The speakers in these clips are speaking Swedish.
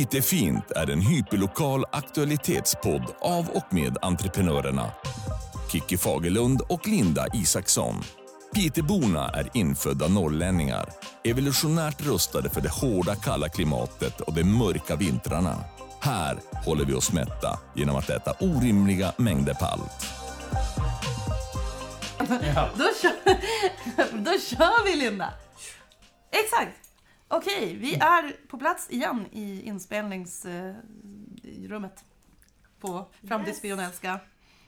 Pitefint är en hyperlokal aktualitetspodd av och med entreprenörerna Kicki Fagerlund och Linda Isaksson. Piteborna är infödda norrlänningar, evolutionärt rustade för det hårda kalla klimatet och de mörka vintrarna. Här håller vi oss mätta genom att äta orimliga mängder palt. Då kör, då kör vi Linda! Exakt! Okej, vi är på plats igen i inspelningsrummet på Framtidsspionelska.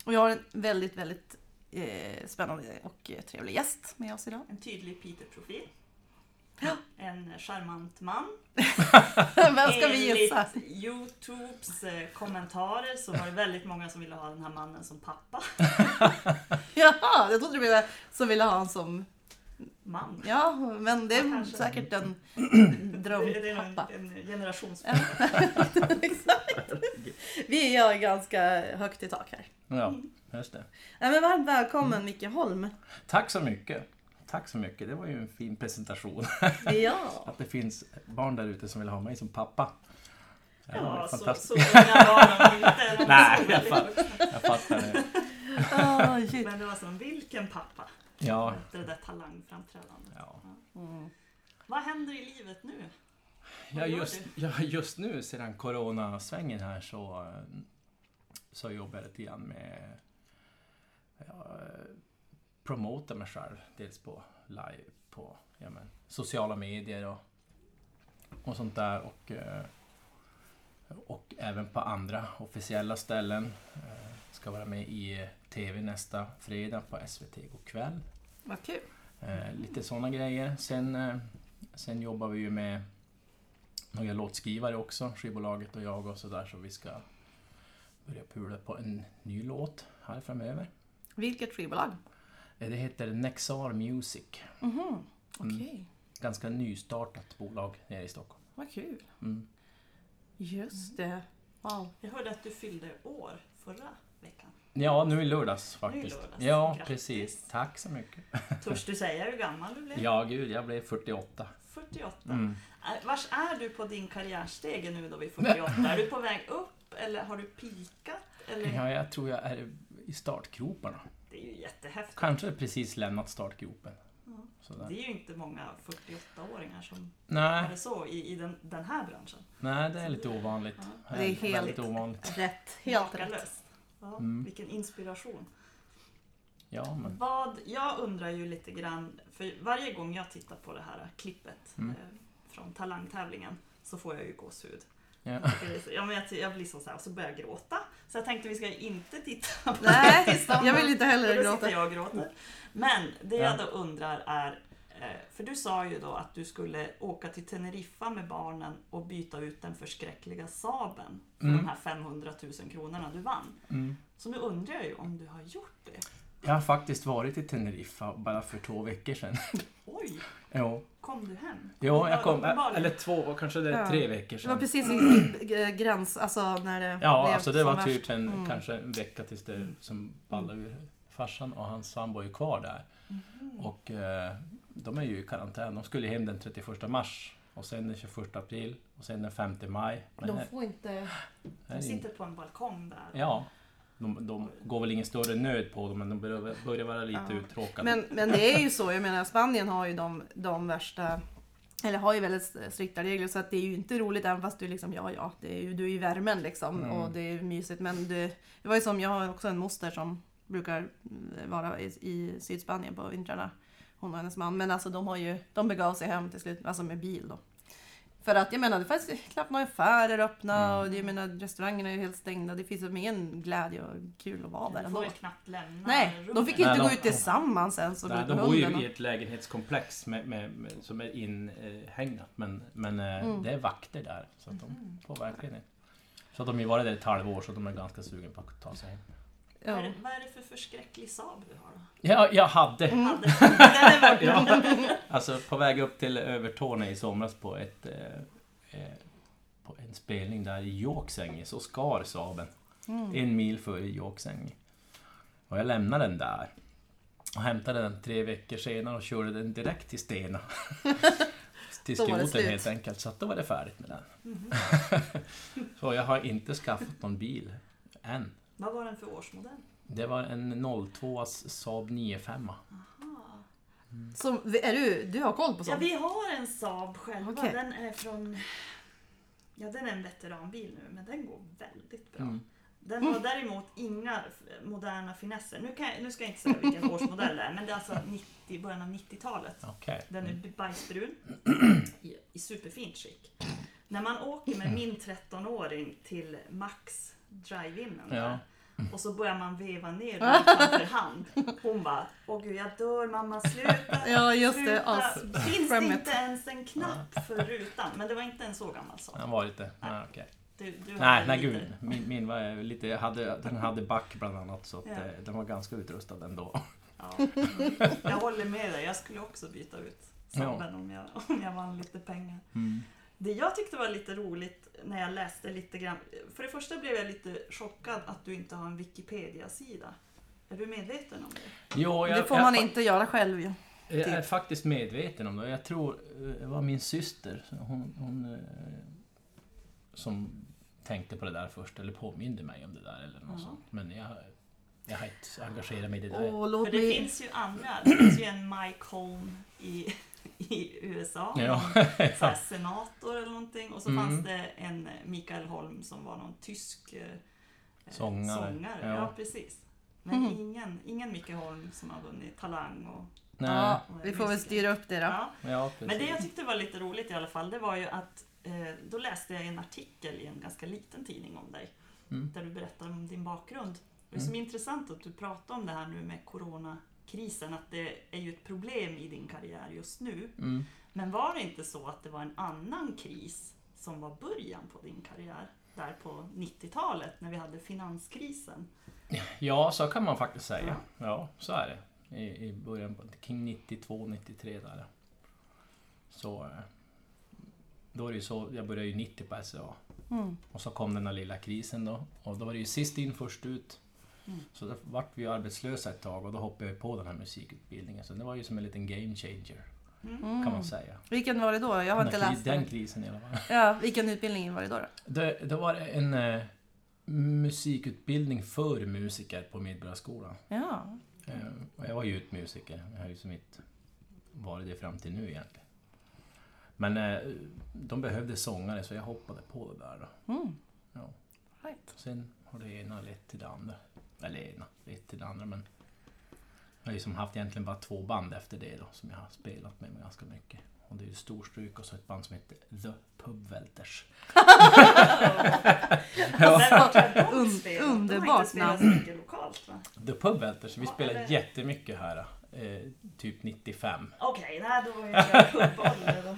Och jag har en väldigt, väldigt eh, spännande och trevlig gäst med oss idag. En tydlig Peter-profil. Ja. En charmant man. Vem ska vi gissa? Enligt Youtubes eh, kommentarer så var det väldigt många som ville ha den här mannen som pappa. Jaha, jag trodde du menade som ville ha honom som... Man. Ja, men det är Ja, kanske. säkert en Det är en, drömpappa. en generations... Exakt. Vi är ganska högt i tak här. Ja, just det. Nej, men varmt välkommen Micke Holm. Tack så mycket. Tack så mycket. Det var ju en fin presentation. Ja. Att det finns barn där ute som vill ha mig som pappa. Var Ja, så, fantastiskt. så unga de inte. Nej, jag vuxna. Jag fattar det. Oh. Men det var som, vilken pappa? Ja. Det där talangframträdandet. Ja. Mm. Vad händer i livet nu? Ja, just, ja, just nu sedan coronasvängen här så, så jobbar jag lite grann med ja, promota mig själv. Dels på live, på ja, men, sociala medier och, och sånt där. Och, eh, och även på andra officiella ställen. Eh, Ska vara med i TV nästa fredag på SVT kväll. Vad kul. Eh, lite sådana grejer. Sen, eh, sen jobbar vi ju med några låtskrivare också, skivbolaget och jag och sådär, så vi ska börja pula på en ny låt här framöver. Vilket skivbolag? Eh, Det heter Nexar Music. Mhm. Okej, Ganska nystartat bolag nere i Stockholm. vad kul. Mm. Just det. Wow. Jag hörde att du fyllde år förra veckan. Ja, nu i lördags faktiskt. lördags. Ja, Grattis. precis. Tack så mycket. Törs du säga hur gammal du blev? Ja, gud, jag blev 48. 48. Mm. Är- Vars är du på din karriärstege nu då vid 48? är du på väg upp eller har du pikat? Eller? Ja, jag tror jag är i startgroparna. Det är ju jättehäftigt. Kanske precis lämnat startgropen. Sådär. Det är ju inte många 48-åringar som Nej, det så i, i den, den här branschen. nej, det är lite ovanligt. Ja. Det är helt- ovanligt. Rätt. Helt rätt. Ja, Mm. Vilken inspiration. Ja, men... Vad, jag undrar ju lite grann, för varje gång jag tittar på det här klippet Mm. eh, från talangtävlingen så får jag ju gåshud. Ja. Ja, men jag, jag blir så här och så börjar jag gråta. Så jag tänkte vi ska inte titta på Nej, det tillsammans. jag vill inte heller då gråta. sitter jag och gråter. Men det Ja. jag då undrar är, för du sa ju då att du skulle åka till Teneriffa med barnen och byta ut den förskräckliga Saben för Mm. de här 500 000 kronorna du vann. Mm. Så nu undrar jag ju om du har gjort det. Jag har faktiskt varit i Teneriffa bara för två veckor sedan. Oj, Jo, kom du hem? jo jag kom, eller två, kanske det är Ja. tre veckor Det var sedan. precis i gräns, alltså när det Ja, blev alltså det var värst. typ en, Mm. kanske en vecka tills det som ballade ur. Farsan och hans sambo är ju kvar där. Mhm. Och eh, de är ju i karantän. De skulle hem den 31 mars. Och sen den 21 april. Och sen den 5 maj. Men De får inte... De sitter på en balkong där. Ja. De, de går väl ingen större nöd på dem, men de börjar, börjar vara lite Ja. uttråkade. Men, men det är ju så, jag menar Spanien har ju de, de värsta eller har ju väldigt strikta regler så att det är ju inte roligt även fast du liksom, ja ja, det är ju, du är i värmen liksom Mm. och det är mysigt men det, det var ju som, jag har också en moster som brukar vara i, i Sydspanien på vintrarna. Hon och hennes man. Men alltså de har ju, de begav sig hem till slut, alltså med bil då. För att jag menar, det fanns knappt några affärer öppna Mm. och jag menar restaurangerna är ju helt stängda. Det finns ju ingen glädje och kul att vara där ändå. får väl knappt lämna Nej, de rummet. fick inte Nej, gå de- ut tillsammans ens de bor ju i ett lägenhetskomplex med, med, med, som är inhägnat. Men, men eh, Mm. det är vakter där. Så att de får verkligen det. Så att de har ju varit där ett halvår så de är ganska sugna på att ta sig hem. Vad, är Ja. det, vad är det för förskräcklig Saab du har då? Ja, jag hade. Mm. Hade-. Ja, alltså på väg upp till Övertorneå i somras på ett eh, eh, på en spelning där i Jåksänge så skar Saaben. Mm. En mil före Jåksänge. Och jag lämnade den där. Och hämtade den tre veckor senare och körde den direkt till Stena. till skroten helt enkelt. Så att då var det färdigt med den. Mhm. Så jag har inte skaffat någon bil än. Vad var den för årsmodell? Det var en 02 Saab 95. Aha. Så är du, du har koll på Ja, sånt? vi har en Saab själva. Okej. Den är från... Ja, den är en veteranbil nu, men den går väldigt bra. Mm. Den har däremot inga moderna finesser. Nu, kan jag, nu ska jag inte säga vilken årsmodell det är, men det är alltså 90, början av 90-talet. Okej. Den Mm. är bajsbrun i, i superfint skick. När man åker med min 13-åring till Max drive-inen Ja. där och så börjar man veva ner rutan för hand. Hon bara, åh gud jag dör mamma sluta. Ja, just det. sluta. As, Finns det inte ens en knapp för rutan? Men det var inte en så gammal sak. Den var lite... Nej, okej. Du, du Nej, nej lite- gud. Min, min var lite... Jag hade, den hade back bland annat så att, Ja. eh, den var ganska utrustad ändå. Ja. Jag håller med dig, jag skulle också byta ut Saaben om, jag, om jag vann lite pengar. Mm. Det jag tyckte var lite roligt när jag läste lite grann. För det första blev jag lite chockad att du inte har en Wikipedia-sida. Är du medveten om det? Jo, jag, Det får jag, man fa- inte göra själv ju. Jag är typ. faktiskt medveten om det. Jag tror eh, det var min syster hon, hon, eh, som tänkte på det där först, eller påminde mig om det där eller något Ja. sånt. Men jag, jag har inte engagerat mig i det där. Låt För det mig... finns ju andra. Det finns ju en Mike Holm i, i USA. Ja. så här senator eller någonting. Och så Mm. fanns det en Mikael Holm som var någon tysk eh, Sångare. sångare. Ja. Ja. precis. Men Mhm. ingen, ingen Mikael Holm som har vunnit Talang och... Nej, Ja, vi får väl styra upp det då. Ja. Men det jag tyckte var lite roligt i alla fall, det var ju att eh, då läste jag en artikel i en ganska liten tidning om dig. Mm. Där du berättade om din bakgrund. Det är Mm. som intressant att du pratar om det här nu med coronakrisen, att det är ju ett problem i din karriär just nu. Mm. Men var det inte så att det var en annan kris som var början på din karriär? Där på 90-talet när vi hade finanskrisen. Ja, så kan man faktiskt säga. Ja, så är det. I, i början, på, kring 92, 93 där. Så... eh, Då är det ju så, jag började ju 90 på SCA. Mm. Och så kom den här lilla krisen då. Och då var det ju sist in först ut. Mm. Så då vart vi arbetslösa ett tag och då hoppade jag på den här musikutbildningen. Så det var ju som en liten game changer Mm. Mm. kan man säga. Vilken var det då? Jag har inte den, läst den den. krisen i alla fall. Ja, vilken utbildning var det då? då? Det, det var en eh, musikutbildning för musiker på Medborgarskolan. Ja. Eh, och jag var ju ut musiker. Jag har ju som inte varit det fram till nu egentligen. Men eh, de behövde sångare så jag hoppade på det där då. Mm. Ja. Right. Sen har det ena lett till det andra. Eller ena lett till det andra men jag har ju som haft egentligen bara två band efter det då som jag har spelat med, ganska mycket. Och det är ju Storstryk och så ett band som heter The Pubvelters. Un- underbart inte spelat så namn. mycket lokalt va? The Pubvelters, vi Ja, spelade eller- jättemycket här. Eh, typ 95. Okej, nej då var jag pubboll då.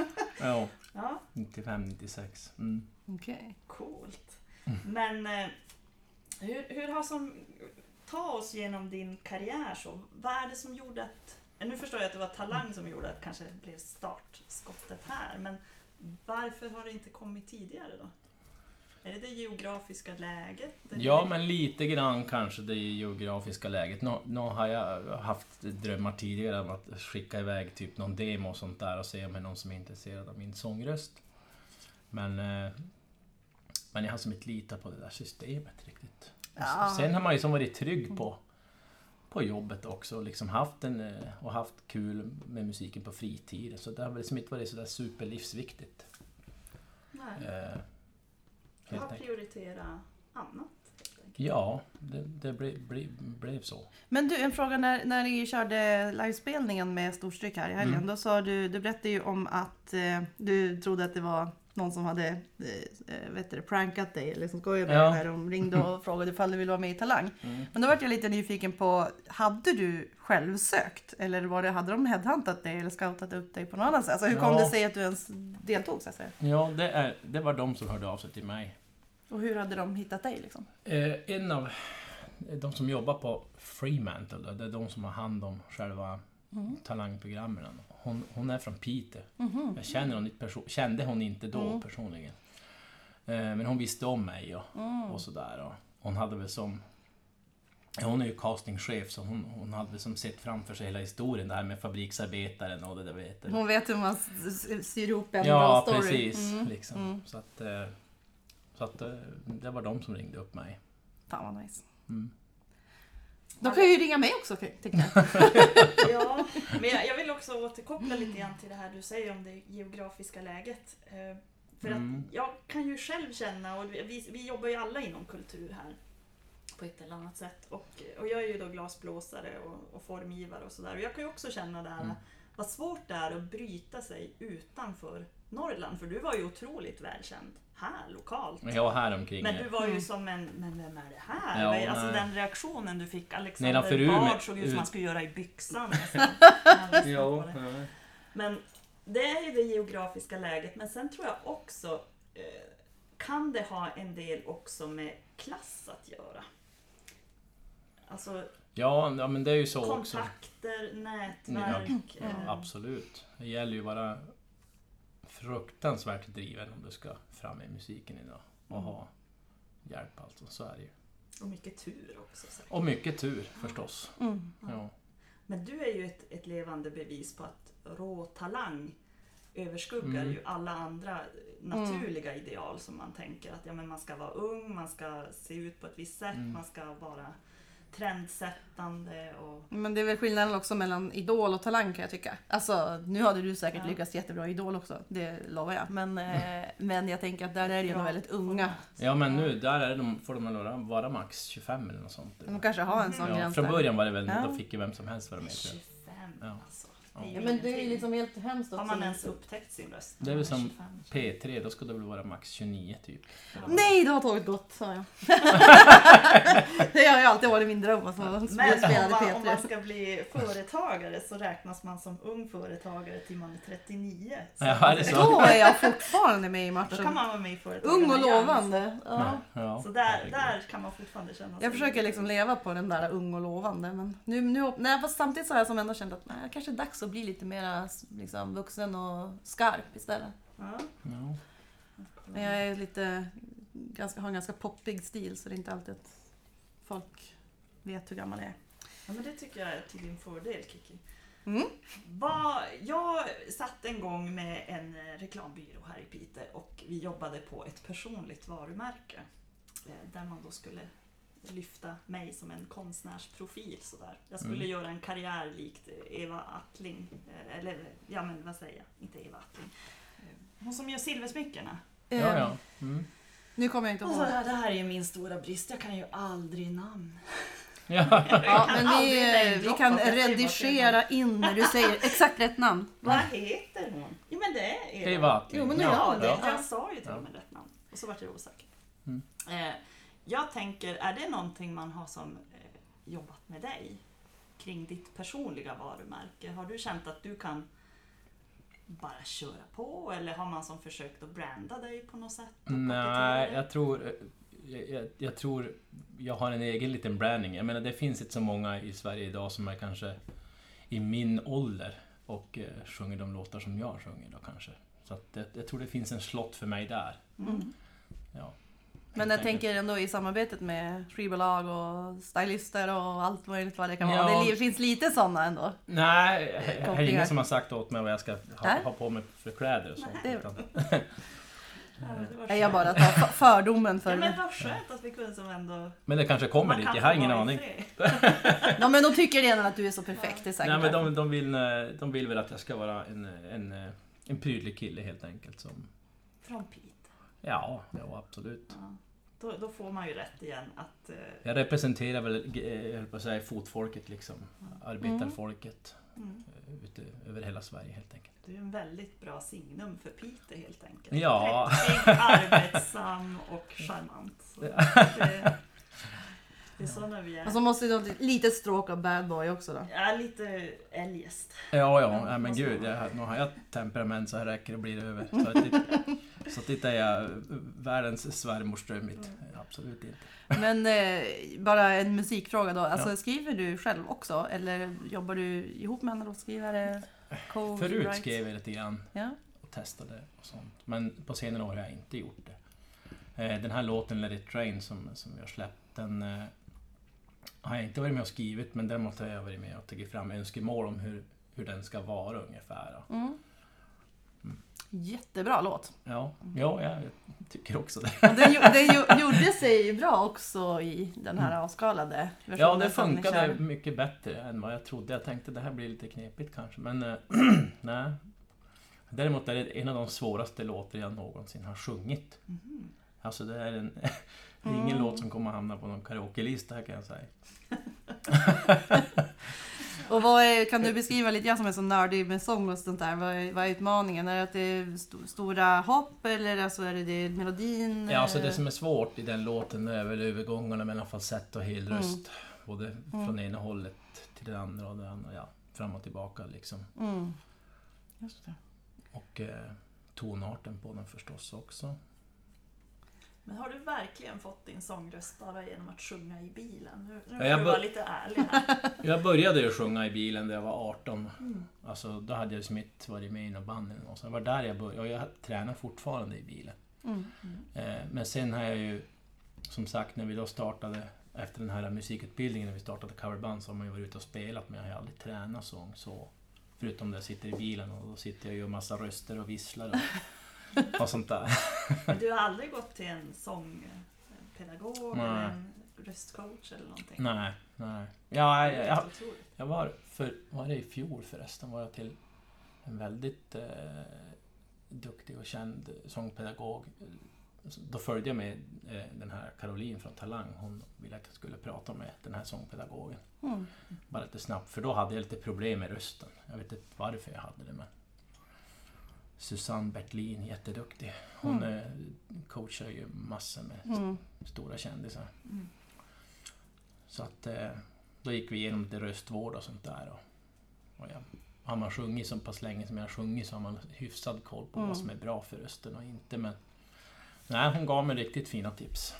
Ja, Ja, 95, 96. Mm. Okej. coolt. Men eh, hur, hur har som... Ta oss genom din karriär så. Vad är det som gjorde att... Nu förstår jag att det var talang som gjorde att kanske det blev startskottet här. Men varför har det inte kommit tidigare då? Är det det geografiska läget? Ja, men lite grann kanske det geografiska läget. Nå, nå har jag haft drömmar tidigare om att skicka iväg typ någon demo och sånt där och se om det är någon som är intresserad av min sångröst. Men, eh, men jag har som inte litat på det där systemet riktigt. Ja. Sen har man ju som varit trygg på, på jobbet också och liksom haft, en, eh, och haft kul med musiken på fritiden. Så det har väl liksom inte varit sådär superlivsviktigt. Nej, Eh, helt har prioriterat annat. Ja, det, det ble, ble, blev så. Men du, en fråga när, när ni körde livespelningen med Storstryk här i helgen. Mm. Då sa du, du berättade ju om att eh, du trodde att det var någon som hade eh, vet du, prankat dig eller som skojade med Ja. när de ringde och frågade ifall du ville vara med i Talang. Mm. Men då vart jag lite nyfiken på, hade du själv sökt? Eller var det, hade de headhuntat dig eller scoutat upp dig på något annat sätt? Alltså hur kom Ja. det sig att du ens deltog så? Ja, det, är, det var de som hörde av sig till mig. Och hur hade de hittat dig liksom? Eh, en av de som jobbar på Fremantle, det är de som har hand om själva Mm. talangprogrammen. Hon, hon är från Piteå. Mhm. Jag känner hon inte kände hon inte då Mm. personligen. Eh, men hon visste om mig och, Mm. och sådär. Och hon hade väl som Hon är ju castingchef så hon, hon hade som sett framför sig hela historien det här med fabriksarbetaren och det där vet. Hon vet hur man syr ihop en Ja, bra story. precis. Mm. Liksom. Mm. Så att, eh, så att eh, det var de som ringde upp mig. Fan vad nice. Mm. De kan ju ringa mig också tycker jag. Ja, men jag, jag vill också återkoppla lite grann till det här du säger om det geografiska läget. Eh, För Mm. att jag kan ju själv känna, och vi, vi jobbar ju alla inom kultur här på ett eller annat sätt. Och, och jag är ju då glasblåsare och, och formgivare och sådär. Och jag kan ju också känna det här Mm. Vad svårt det är att bryta sig utanför Norrland. För du var ju otroligt välkänd här lokalt. Men jag var här omkring. Men du var ju Mm. som en, men vem är det här? Ja, alltså nej. den reaktionen du fick, Alexander Bard såg ut som man skulle göra i byxan det. ja. Men det är ju det geografiska läget, men sen tror jag också eh, kan det ha en del också med klass att göra. Alltså Ja, ja, men det är ju så också. kontakter, nätverk. Ja. eh, Absolut. Det gäller ju att vara fruktansvärt driven om du ska fram i musiken idag. Och Mm. ha hjälp alltså, så är det ju. Och mycket tur också. säkert. Och mycket tur förstås. Mm. Ja. Men du är ju ett, ett levande bevis på att rå talang överskuggar Mm. ju alla andra naturliga ideal som man tänker att ja, men man ska vara ung, man ska se ut på ett visst sätt, Mm. man ska vara trendsättande och Men det är väl skillnaden också mellan idol och talang kan jag tycka. Alltså nu hade du säkert Ja. lyckats jättebra i idol också, det lovar jag. Men, eh, men jag tänker att där är det ju Ja, väldigt unga. ja, men nu där är de, får de vara, max 25 eller något sånt. De kanske har en sån Ja, gräns från där. början var det väl, Ja. då fick ju vem som helst vara med. tror jag. 25 Ja. alltså. Ja. Men det är ju liksom helt hemskt. Har man ens upptäckt sin röst? Det är väl som man är 25? P3, då ska det väl vara max 29 typ. Nej, det har tåget gått, sa jag. det har ju alltid varit min dröm att få Men spela om man, om man P3. ska bli företagare så räknas man som ung företagare till man är 39. Så Ja, är det så? Då är jag fortfarande med i Då matchen. kan man vara med i Ung och lovande. Ja. Ja, Så där, där kan man fortfarande känna sig Jag försöker liksom leva på den där ung och lovande. Men nu, nu, nej, fast samtidigt så har jag som ändå känt att nej, kanske är dags att bli lite mer liksom, vuxen och skarp istället. Ja. Men jag är lite, ganska, har en ganska poppig stil så det är inte alltid att folk vet hur gammal jag är. ja, men det tycker jag är till din fördel Kiki. Mm. Vad- jag satt en gång med en reklambyrå här i Piteå och vi jobbade på ett personligt varumärke. eh, Där man då skulle lyfta mig som en konstnärsprofil. Sådär. Jag skulle Mm. göra en karriär likt eh, Eva Attling. eh, Eller ja men vad säger jag? Inte Eva Attling. Eh, Hon som gör silversmyckena. ja, Eh, ja. Mm. Nu kommer jag inte Och ihåg. så, det här är min stora brist, jag kan ju aldrig namn. ja. Ja, men vi, namedroppa, vi kan redigera in när du säger exakt rätt namn. Vad heter hon? Jo men det är Eva. Eva. Jo, men det Ja, Ja, det, ja. jag sa ju till och med rätt namn. Och så vart jag osäker. Mm. Eh, jag tänker, är det någonting man har som eh, jobbat med dig? Kring ditt personliga varumärke? Har du känt att du kan bara köra på? Eller har man som försökt att branda dig på något sätt? Nej, jag tror, jag, jag, jag tror jag har en egen liten branding. Jag menar det finns inte så många i Sverige idag som är kanske i min ålder och eh, sjunger de låtar som jag sjunger då kanske. Så att jag, jag tror det finns en slott för mig där. Mm. Ja, Men jag tänker ändå i samarbetet med skivbolag och stylister och allt möjligt vad det kan vara. Ja. Det finns lite sådana ändå. Nej, det är ingen som har sagt åt mig vad jag ska ha, ha på mig för kläder och sånt. Nej. Utan, Ja, det Nej, Jag bara tar för- fördomen för Ja, men vad skönt att vi kunde som ändå... men det kanske kommer dit, kan jag har ingen aning. Ja men de tycker redan att du är så perfekt, det är säkert Nej men de, de, vill, eh, de vill väl att jag ska vara en, en, eh, en prydlig kille helt enkelt. Som, Från Piteå. Ja, ja, absolut. Ja. Då, då får man ju rätt igen att... eh, Jag representerar väl, eh, jag höll på att säga, fotfolket liksom. Arbetarfolket. Mm. eh, Ute över hela Sverige helt enkelt. Du är en väldigt bra signum för Piteå helt enkelt. Ja. Präktig, arbetsam och charmant. Så det, det är sådana vi är. Och så måste du ha ett litet stråk av bad boy också då. Jag är lite eljest. Ja, ja, Ja, ja men måste gud. Jag, nu har jag temperament så här räcker det blir det över. Så att är jag världens svärmorsdröm mitt. Absolut inte. Men eh, bara en musikfråga då. Alltså Ja. skriver du själv också? Eller jobbar du ihop med andra låtskrivare? Förut skrev jag lite grann Ja. och testade och sånt. Men på senare år har jag inte gjort det. Eh, Den här låten Let it rain som, som har släppt, den, eh, har jag inte varit med och skrivit men däremot har jag varit med och tagit fram önskemål om hur, hur den ska vara ungefär. Mm. Jättebra låt. Ja, ja, jag tycker också det. Och den gjo- gjorde sig bra också i den här avskalade versionen. Ja, det funkade mycket bättre än vad jag trodde. Jag tänkte det här blir lite knepigt kanske, men eh, nej. Däremot är det en av de svåraste låtar jag någonsin har sjungit. Alltså det är en... Det ingen Mm. låt som kommer att hamna på någon karaoke-lista kan jag säga. Och vad är, kan du beskriva lite, jag som är så nördig med sång och sånt där, vad är, vad är utmaningen? Är det att det är st- stora hopp eller alltså är det, det melodin? Ja, alltså det som är svårt i den låten är väl övergångarna mellan falsett och helröst. Både från ena hållet till det andra och det andra, ja, fram och tillbaka liksom. Mm. Och eh, tonarten på den förstås också. Men har du verkligen fått din sångröst bara genom att sjunga i bilen? Nu, nu får jag du vara lite ärlig här. Jag började ju sjunga i bilen när jag var 18. Alltså, då hade jag som inte varit med i något band eller något. Så det var där jag började. Och jag tränar fortfarande i bilen. Mm. Eh, men sen har jag ju, som sagt, när vi då startade efter den här musikutbildningen, när vi startade coverband, så har man ju varit ute och spelat, men jag har ju aldrig tränat sång så. Förutom när jag sitter i bilen och då sitter jag och gör massa röster och visslar och, och sånt där. Men du har aldrig gått till en sångpedagog Nej. eller en röstcoach eller någonting? Nej, nej. Ja, jag, jag. Jag var, för, var det i fjol förresten, var jag till en väldigt eh, duktig och känd sångpedagog. Då följde jag med eh, den här Caroline från Talang. Hon ville att jag skulle prata med den här sångpedagogen. Mm. Bara lite snabbt, för då hade jag lite problem med rösten. Jag vet inte varför jag hade det, men... Susanne Bertlin, jätteduktig. Hon eh, coachar ju massor med Mm. stora kändisar. Mm. Så att eh, då gick vi igenom lite röstvård och sånt där. Och, och jag, har man sjungit så pass länge som jag har sjungit så har man hyfsad koll på Mm. vad som är bra för rösten och inte. Men nej, hon gav mig riktigt fina tips.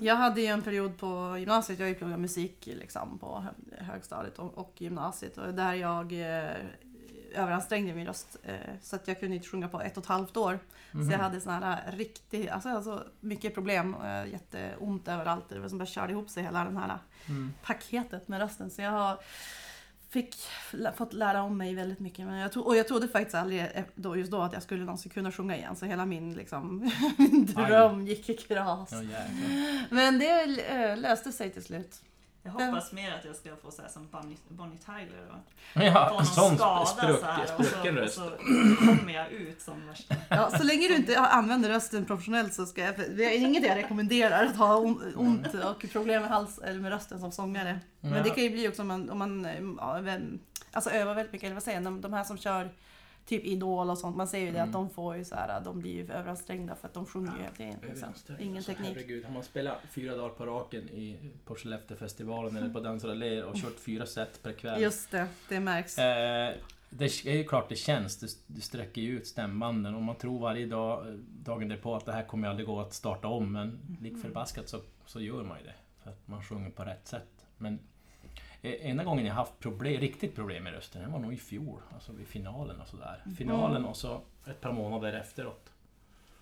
Jag hade ju en period på gymnasiet, jag har ju pluggat musik liksom, på hö- högstadiet och, och gymnasiet och där jag eh, överansträngde min röst eh, så att jag kunde inte sjunga på ett och ett halvt år. Så Mhm. jag hade såna här riktigt, alltså, alltså mycket problem, eh, jätteont överallt. Det var som bara körde ihop sig hela den här Mm. paketet med rösten. Så jag har fick, fått lära om mig väldigt mycket. Men jag tro, och jag trodde faktiskt aldrig eh, då, just då att jag skulle någonsin kunna sjunga igen. Så hela min, liksom, min dröm gick i kras. Ja, jäklar. Men det eh, löste sig till slut. Jag hoppas mer att jag ska få så som Bonnie, Bonnie Tyler och få Ja, någon sån skada spruck, så här och så, och så kommer jag ut som värsta... Ja, så länge du inte använder rösten professionellt så ska jag... Det är inget jag rekommenderar att ha on- ont och problem med, hals, eller med rösten som sångare. Men det kan ju bli också om man, om man ja, alltså övar väldigt mycket. Eller vad säger jag, de, de här som kör typ Idol och sånt. Man ser ju det Mm. att de får ju så här, de blir ju överansträngda för att de sjunger ju hela tiden. Liksom. Ingen Alltså, teknik. Herregud, har man spelat fyra dagar på raken i, på Skellefteåfestivalen eller på Dans och och kört fyra set per kväll. Just det, det märks. Eh, det är ju klart det känns, det sträcker ju ut stämbanden och man tror varje dag, dagen därpå att det här kommer aldrig gå att starta om men lik förbaskat så, så gör man ju det. För att man sjunger på rätt sätt. Men enda gången jag haft problem, riktigt problem med rösten, det var nog i fjol. Alltså vid finalen och sådär. Finalen och så ett par månader efteråt.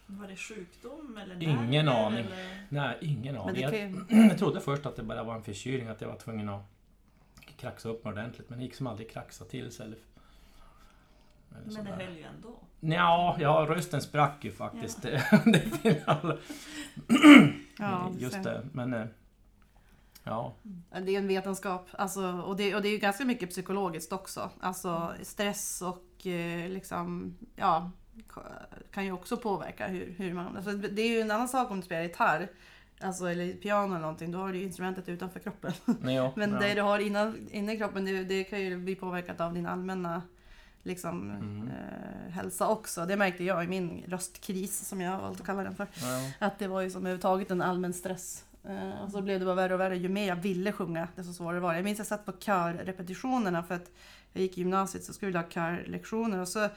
Var det sjukdom eller Ingen nerver, aning. Eller? Nej, ingen Men aning. det Jag, kan jag trodde först att det bara var en förkylning, att jag var tvungen att kraxa upp mig ordentligt. Men det gick som aldrig kraxa till sig. Eller, eller Men det höll ju ändå. Ja, ja, rösten sprack ju faktiskt. Det är final. Ja, Just det, men... Ja, Det är en vetenskap. Alltså, och, det, och det är ju ganska mycket psykologiskt också. Alltså stress och eh, liksom, ja, kan ju också påverka hur, hur man... Alltså, det är ju en annan sak om du spelar gitarr. Alltså, eller piano eller någonting, då har du ju instrumentet utanför kroppen. nej, ja, Men ja. det du har innan, inne i kroppen, det, det kan ju bli påverkat av din allmänna liksom, Mm. eh, hälsa också. Det märkte jag i min röstkris, som jag har valt att kalla den för. Ja. Att det var ju som överhuvudtaget en allmän stress. Eh, och så blev det bara värre och värre ju mer jag ville sjunga, desto svårare var det. Jag minns att jag satt på körrepetitionerna för att jag gick i gymnasiet så skulle jag ha körlektioner och så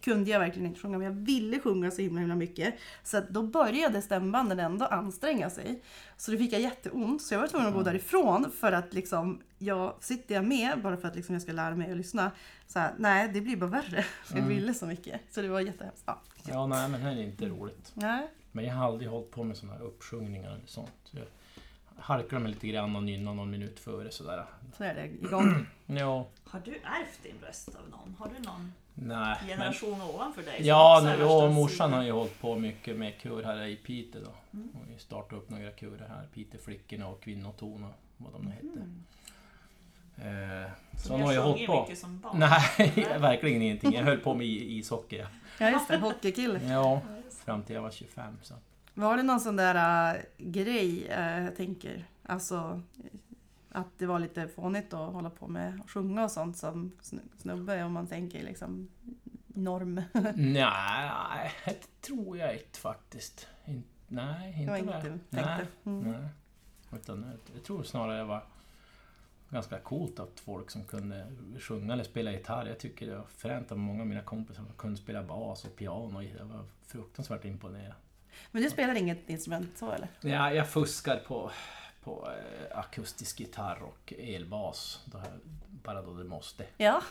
kunde jag verkligen inte sjunga men jag ville sjunga så himla, himla mycket. Så då började stämbanden ändå anstränga sig. Så då fick jag jätteont så jag var tvungen att gå Mm. därifrån för att liksom, jag, sitter jag med bara för att liksom jag ska lära mig att lyssna. Så här, nej det blir bara värre jag Mm. ville så mycket. Så det var jättehemskt. Ja. ja, nej men det är inte roligt. Nej. Men jag har aldrig hållit på med såna här uppsjungningar eller sånt. Jag harklar mig lite grann och nynnar någon minut före sådär. Så är det igång. Ja, Har du ärvt din röst av någon? Har du någon nej. Men, generation ovanför dig? ja, nu, och morsan har ju hållit på mycket med kör här i Piteå då. Mm. Har ju startat upp några körer här. Piteåflickorna och Kvinnoton och vad de nu hette. Mm. Eh, Så så ni hon har ju hållit sjungit på. mycket som barn? Nej, verkligen ingenting. Jag höll på med i- ishockey. ja. Ja just det, hockeykille. Ja, fram till jag var 25. Så. Var det någon sån där äh, grej, äh, jag tänker, alltså att det var lite fånigt att hålla på med att sjunga och sånt som sn- snubbe om man tänker liksom norm. Nej, det tror jag inte faktiskt. In, nej, Det inte var vad inget jag- du nej, tänkte. Mm. nej. Utan jag, jag tror snarare det var ganska coolt att folk som kunde sjunga eller spela gitarr. Jag tycker det var fränt att många av mina kompisar kunde spela bas och piano. Jag var fruktansvärt imponerad. Men du spelar inget instrument så eller? Ja, jag fuskar på, på eh, akustisk gitarr och elbas. Jag- bara då det måste. Ja.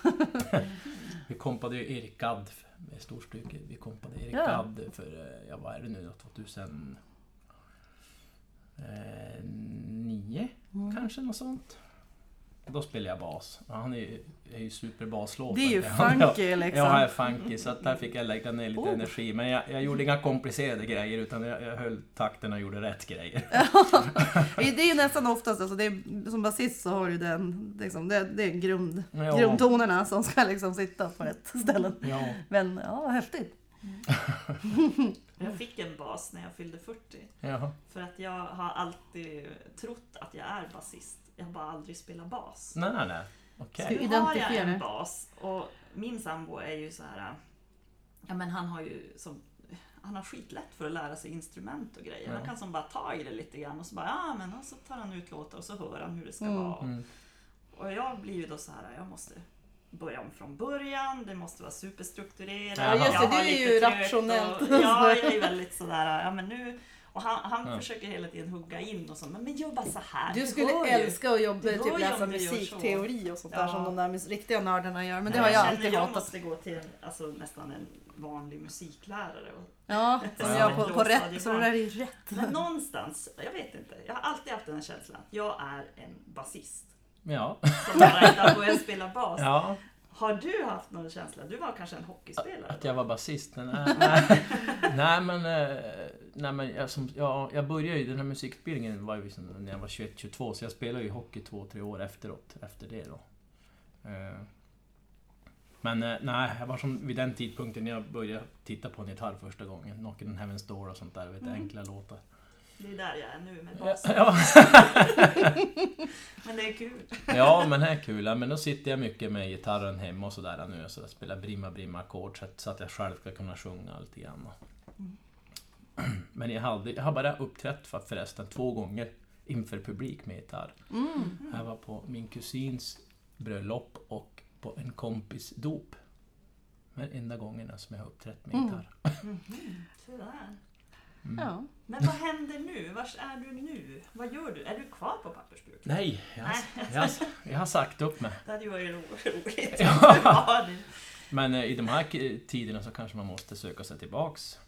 Vi kompade ju Erik Gadd med storstycke. Vi kompade Erik Ja. Gadd för, eh, ja vad är det nu då, 2009 Mm. kanske något sånt. Då spelade jag bas. Han är ju, är ju superbaslåtare. Det är ju funky liksom. Ja, jag är funky så att där fick jag lägga ner lite Oh. energi. Men jag, jag gjorde inga komplicerade grejer utan jag, jag höll takten och gjorde rätt grejer. Det är ju nästan oftast, alltså det är, som basist så har du den, liksom, det, det är grund, Ja. grundtonerna som ska liksom sitta på rätt ställen. Ja, Men ja, häftigt. Jag fick en bas när jag fyllde 40. jaha. För att jag har alltid trott att jag är basist. Jag har bara aldrig spelat bas. Nej, nej, nej. Okej. Ska- Nu har jag en bas och min sambo är ju så här. Ja men han har ju som han har skitlätt för att lära sig instrument och grejer. Ja. Han kan som bara ta i det lite grann och så bara ja men och så tar han ut låtar och så hör han hur det ska Mm. vara. Mm. Och jag blir ju då så här, jag måste börja om från början, det måste vara superstrukturerat. Ja, just det, har är lite ju rationellt. Och, ja, jag är väldigt sådär, ja men nu... Och han, han Ja. försöker hela tiden hugga in och så, men, men jobba så här. Du skulle ju. älska att jobba, Du typ läsa du gör musikteori och sånt där Ja. som de där riktiga nördarna gör. Men det Men har jag känner alltid jag hatat. måste gå till alltså, nästan en vanlig musiklärare. Ja, som Ja. jag på, på rätt. Så det där är rätt. men någonstans, jag vet inte, jag har alltid haft den här känslan att jag är en basist. Ja. Som bara inte har börjat spela bas. ja. Har du haft någon känsla? Du var kanske en hockeyspelare? Att jag var basist? Nej, nej, nej men, eh, nej, men jag, som, ja, jag började ju, den här musikutbildningen var ju när jag var 21-22 så jag spelade ju hockey två, tre år efteråt, efter det då. Eh, Men eh, nej, jag var som vid den tidpunkten när jag började titta på en gitarr första gången, Knockin' on Heaven's Door och sånt där, vet, Mm. enkla låtar. Det är där jag är nu med Ja, bas. ja, Men det är kul. ja, men det är kul. Men då sitter jag mycket med gitarren hemma och sådär nu, så jag spelar brimma brimma ackord så att, jag själv ska kunna sjunga lite grann. Men jag, hade, jag har bara uppträtt för, förresten två gånger inför publik med gitarr. Mm. Jag var på min kusins bröllop och på en kompis dop. Men enda gångerna som jag har uppträtt med Mm. gitarr. Mhm, så där. Mm. Ja. Men vad händer nu? Vars är du nu? Vad gör du? Är du kvar på pappersbruk? Nej, jag, har- Nej. jag, har- jag har sagt upp mig. Det hade ju varit ro- roligt. Ja. Men eh, i de här tiderna så kanske man måste söka sig tillbaks.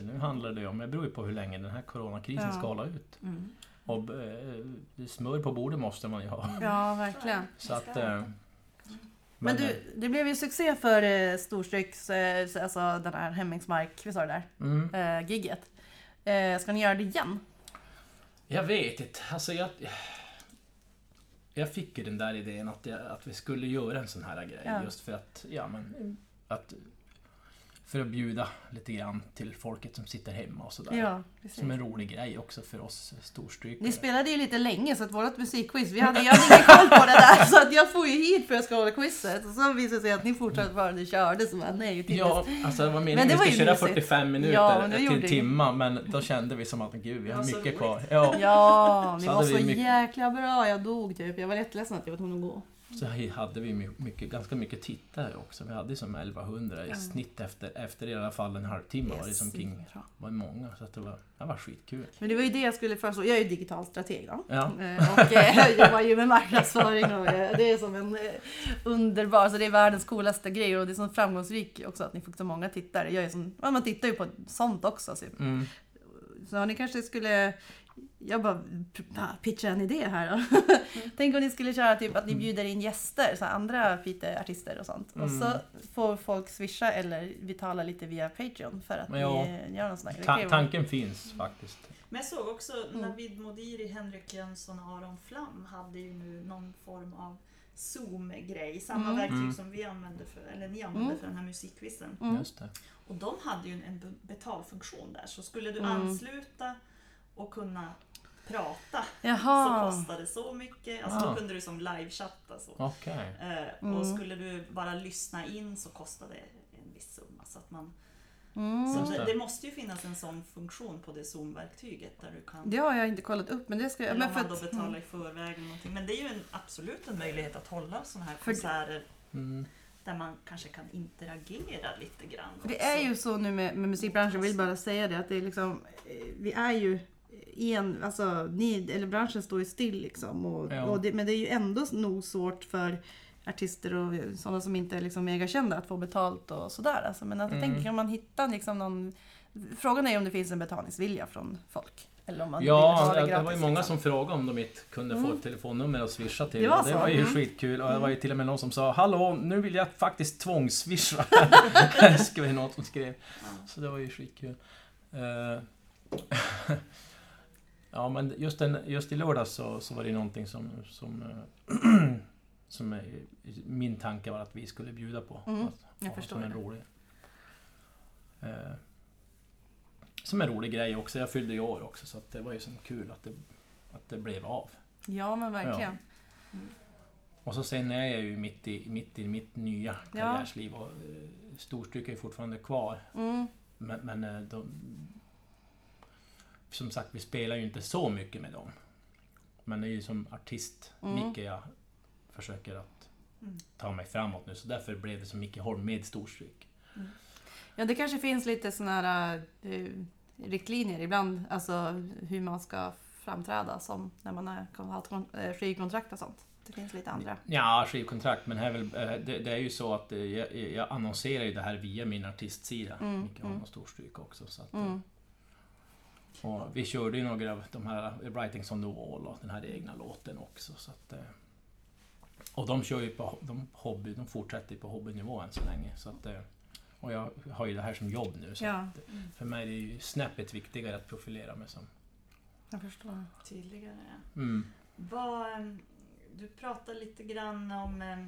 För nu handlar det om, det beror ju på hur länge den här coronakrisen Ja. ska hålla ut. Mm. Och eh, smör på bordet måste man ju ha. ja, verkligen. Så att... eh, Men eh, du, det blev ju succé för eh, Storstryks, eh, alltså den här Hemmingsmark, vi sa det där, Mm, eh, gigget. Eh, ska ni göra det igen? jag vet inte, alltså jag... Jag fick ju den där idén att, jag, att vi skulle göra en sån här grej Ja. just för att, ja men... Att, för att bjuda lite grann till folket som sitter hemma och sådär. Ja. Som en rolig grej också för oss storstrykare. Ni spelade ju lite länge så att vårt musikquiz, vi hade, jag hade ingen koll på det där så att jag får ju hit för att jag ska hålla quizet och så visade det sig att ni fortfarande körde så bara, nej Ja, alltså det var Men meningen att vi skulle köra mysigt. 45 minuter Ja, till en timma, men då kände vi som att gud, vi har var så mycket roligt. kvar. Ja, Ja, ni Så var så vi mycket- jäkla bra. Jag dog typ. Jag var jätteledsen att jag var tvungen att gå. Så hade vi my- mycket, ganska mycket tittare också. Vi hade som 1100 i snitt efter, efter i alla fall en halvtimme var det som kring, var många. Så att det var, det var skitkul. Men det var ju det jag skulle föreslå. Jag är ju digital strateg då. Ja. Eh, Och eh, jag jobbar ju med marknadsföring och eh, det är som en underbar, så det är världens coolaste grej och det är så framgångsrik också att ni får så många tittare. Jag är som, man tittar ju på sånt också. Så, Mm. så ni kanske skulle jag bara pitchar en idé här då. Tänk om ni skulle köra typ att ni bjuder in gäster, så andra Piteå-artister och sånt. Och så får folk swisha eller betala lite via Patreon för att ja. ni gör någon sån här Ta tanken finns faktiskt. Men jag såg också Mm. Navid Modiri, Henrik Jönsson och Aron Flam hade ju nu någon form av Zoom-grej. Samma Mm. verktyg Mm. som vi använde för, eller ni använde Mm. för den här musikquizen. Mm. Just det. Och de hade ju en be- betalfunktion där. Så skulle du Mm. ansluta och kunna prata så Jaha. kostade det så mycket. Alltså Ah. då kunde du som livechatta så. Okej. Eh, Mm. Och skulle du bara lyssna in så kostade det en viss summa. Så, att man, Mm. så det, det. måste ju finnas en sån funktion på det Zoom-verktyget där du kan Det har jag inte kollat upp men det ska jag... Eller Men om man då att, betalar i förväg eller någonting. Men det är ju en, absolut en möjlighet att hålla sådana här För- konserter Mm. där man kanske kan interagera lite grann. För det också. är ju så nu med, med musikbranschen, jag vill bara säga det, att det är liksom, eh, vi är ju en, alltså ni, eller branschen står ju still liksom. Och, Ja. och det, men det är ju ändå nog svårt för artister och sådana som inte är liksom megakända att få betalt och sådär. Alltså, men att jag Mm. tänker kan man hitta liksom någon, frågan är ju om det finns en betalningsvilja från folk. Eller om man Ja, det, det det gratis. var ju många liksom. som frågade om de inte kunde få Mm. ett telefonnummer att swisha till. Det var Och det var ju Mm. skitkul. Och det var ju till och med någon som sa Hallå, nu vill jag faktiskt tvångsswisha. skrev ju någon som skrev. Så det var ju skitkul. Eh, ja, men just, den, just i lördags så, så var det någonting som, som, som är, min tanke var att vi skulle bjuda på. Mm, Att jag förstår som en det. rolig eh, Som en rolig grej också. Jag fyllde i år också så att det var ju som kul att det, att det blev av. Ja men verkligen. Och så sen är jag ju mitt i mitt, i mitt nya Ja. karriärsliv och eh, Storstryk är fortfarande kvar. Mm. Men, men eh, de, som sagt, vi spelar ju inte så mycket med dem. Men det är ju som artist, Mm. Micke, jag försöker att Mm. ta mig framåt nu. Så därför blev det som Micke Holm med Storstryk. Ja, det kanske finns lite såna här eh, riktlinjer ibland, alltså hur man ska framträda som när man är, har eh, skivkontrakt och sånt. Det finns lite andra. Ja, skivkontrakt, men här är väl, eh, det, det är ju så att jag, jag annonserar ju det här via min artistsida, Mm, Micke Holm mm. och Storstryk också. Så att, Mm. Och vi körde ju några av de här eh, Writings on the Wall och den här egna låten också. Så att, eh, och de kör ju på de hobby, de fortsätter ju på hobbynivå än så länge. Så att, eh, och jag har ju det här som jobb nu. Så Ja, att, för mig är det ju snäppet viktigare att profilera mig som. jag förstår. Tydligare. Mm. Vad, du pratade lite grann om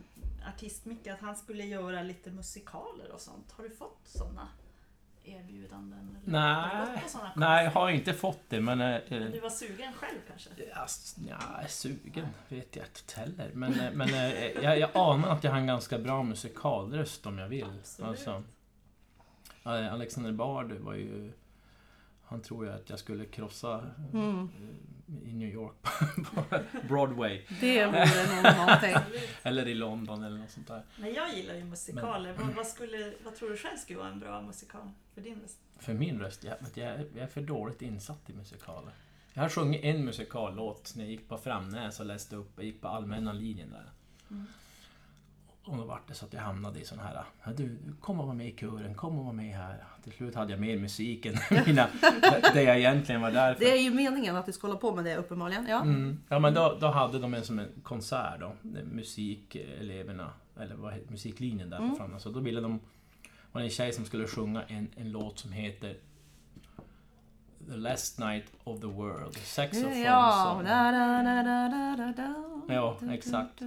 artist Micke, att han skulle göra lite musikaler och sånt. Har du fått sådana erbjudanden? Eller Nej, nej, jag har inte fått det men... eh, Men du var sugen själv kanske? Ja, s- ja, sugen vet jag inte heller. Men, eh, men eh, jag, jag anar att jag har en ganska bra musikalröst om jag vill. Absolut. Alltså, Alexander Bard var ju... Han tror ju att jag skulle krossa Mm. I New York på Broadway. Det vore nog någonting. Eller i London eller något sånt där. Men jag gillar ju musikaler. Vad, vad, skulle, vad tror du själv skulle vara en bra musikal för din röst? För min röst, jag, vet, jag, är- jag är för dåligt insatt i musikaler. Jag har sjungit en musikallåt när jag gick på Framnäs och läste upp, jag gick på allmänna linjen där. Mm. Och då vart det så att jag hamnade i sån här, "Ja, du, kom och var med i kören, kom och var med här. Till slut hade jag mer musik än mina, det jag egentligen var där för. Det är ju meningen att du ska hålla på med det uppenbarligen. Ja. Mm. Ja men då, då hade de en som en konsert då, musikeleverna, eller vad heter musiklinjen där Mm. Framnäs. Så då ville de, var det en tjej som skulle sjunga en, en låt som heter The Last Night of the World, Saxophone Ja, Song. da, da, da, da, da, da, da. Ja, exakt.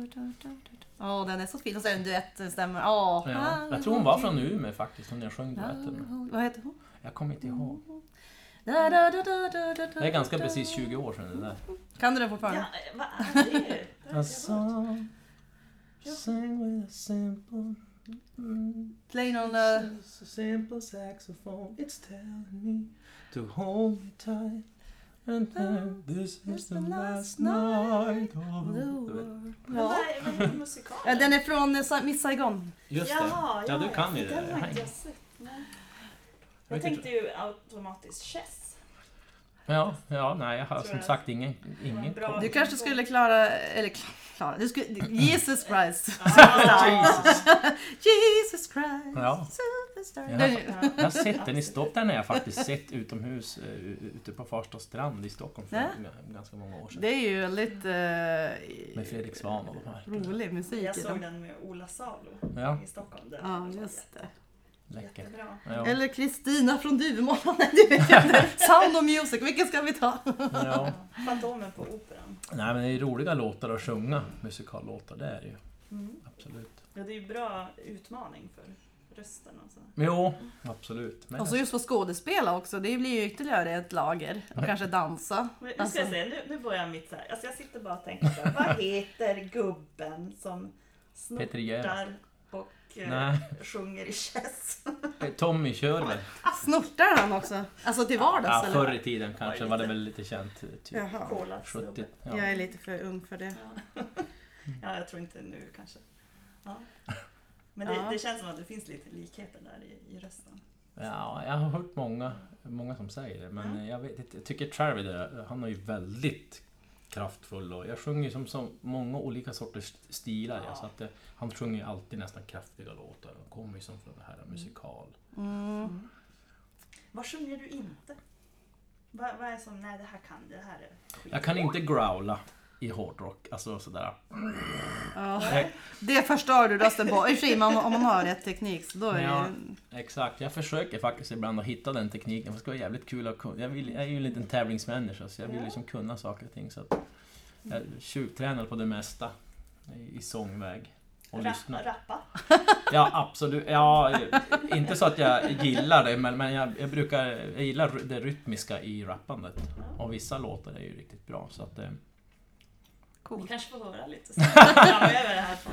Ja, den är så fin. Och så är det en duettstämma. Ja. Ja, jag tror hon var från Umeå faktiskt, hon jag sjöng duetten med. Vad heter hon? Jag kommer inte ihåg. Det är ganska precis 20 år sedan det där. Kan du den Ja, fortfarande? eh, vad är det? A song Sing with a simple mm, Plain on the... It's a simple saxophone It's telling me To hold me tight And then this is the last night of the world. Ja. Ja, Den är från eh, Sa- Miss Saigon. Just det! Jaha, Ja, du kan ju det. Den har Jag inte har jag sett. Nej. Jag vet tänkte ju automatiskt Chess. Ja, ja, nej jag har som jag. sagt ingen, ingen. Du kanske skulle klara, eller klara, du skulle, Jesus Christ. Jesus. Jesus Christ, Ja. superstar. Ja. Den- ja. Jag har sett den i Stockholm, den har jag faktiskt sett utomhus eh, ute på Farsta strand i Stockholm för ganska många år sedan. Det är ju väldigt Med eh, Fredrik Svahn och de här. rolig musik. Jag såg den. med Ola Salo Ja. i Stockholm. Den Ja, just det. Läcker. Jättebra. Ja. Eller Kristina från Duvemåla. Sound of Music, vilken ska vi ta? Ja. Fantomen på Operan. Nej men det är roliga låtar att sjunga, musikallåtar, det är det ju. Mm. Absolut. Ja, det är ju bra utmaning för rösten. Alltså. Jo, absolut. Men Och så just få skådespela också, det blir ju ytterligare ett lager. Och Nej. kanske dansa. Men Nu ska Alltså- jag säga, nu, nu börjar jag mitt så här. Alltså jag sitter bara och tänker så här, vad heter gubben som snortar och Nej, sjunger i chess? Tommy Körber. Snortar han också? Alltså till vardags Ja, eller? förr i tiden kanske var det väl lite känt. Typ Jaha. Kolas 70. gubbe. Jag Ja. är lite för ung för det. Ja. ja, jag tror inte nu kanske. Ja. Men det, Ja. det känns som att det finns lite likheter där i, i rösten. ja, jag har hört många, många som säger det. Men Ja. jag, vet, jag tycker Travis, där, han är ju väldigt kraftfull och jag sjunger som så många olika sorters stilar. Ja. Ja. så att, eh, han sjunger ju alltid nästan kraftiga låtar och kommer ju som från det här musikal. Mm. Vad sjunger du inte? Vad, vad är som, nej det här kan, det här är skit. Jag kan inte growla i hårdrock, alltså sådär. Ja. Det förstör du rösten på. I och man- om man har rätt teknik så då är det Ja. ju... Exakt, jag försöker faktiskt ibland att hitta den tekniken. Det ska vara jävligt kul att kunna. Jag, vill, jag är ju en liten tävlingsmänniska så jag vill Ja. liksom kunna saker och ting. Så att jag tjuvtränar på det mesta i, i sångväg. Och Ra- lyssnar. Rappa? Ja, absolut. Ja, inte så att jag gillar det, men, men jag, jag brukar... Jag gillar det rytmiska i rappandet. Och vissa låtar är ju riktigt bra. Så att, Vi Coolt. kanske får höra lite sen framöver det här. På.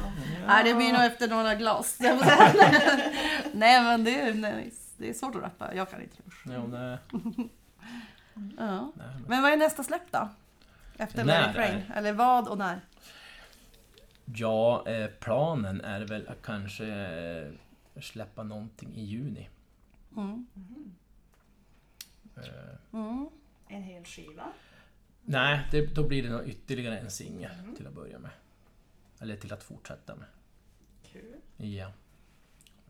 Nej, det blir nog efter några glas. Nej, men det är, nej, det är svårt att rappa. Jag kan inte. ja, det, Ja. nej, men, Men vad är nästa släpp då? Efter När Let it rain? Eller vad och när? ja, eh, planen är väl att kanske eh, släppa någonting i juni. Mm. Eh, Mm. En hel skiva. Nej, det, då blir det nog ytterligare en singel Mhm. till att börja med. Eller till att fortsätta med. Kul. Ja.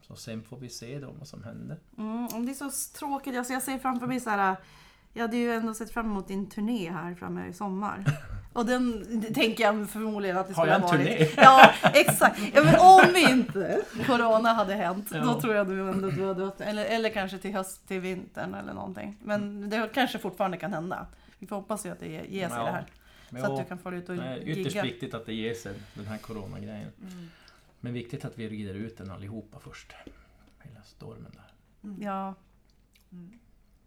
Så sen får vi se då vad som händer. Mm. Det är så tråkigt. Alltså jag ser framför mig så här. Jag hade ju ändå sett fram emot din turné här framme i sommar. Och den tänker jag förmodligen att det Har skulle jag ha en varit. turné? Ja, exakt. Ja, men om inte Corona hade hänt, Ja. då tror jag du ändå du hade eller, eller kanske till höst, till vintern eller någonting. Men det kanske fortfarande kan hända. Vi får hoppas ju att det ge- ger sig Ja, det här. Men Så att du kan få ut och det är ytterst gigga. viktigt att det ger sig, den här coronagrejen. Mm. Men viktigt att vi rider ut den allihopa först. Hela stormen där. Mm. Ja, Mm.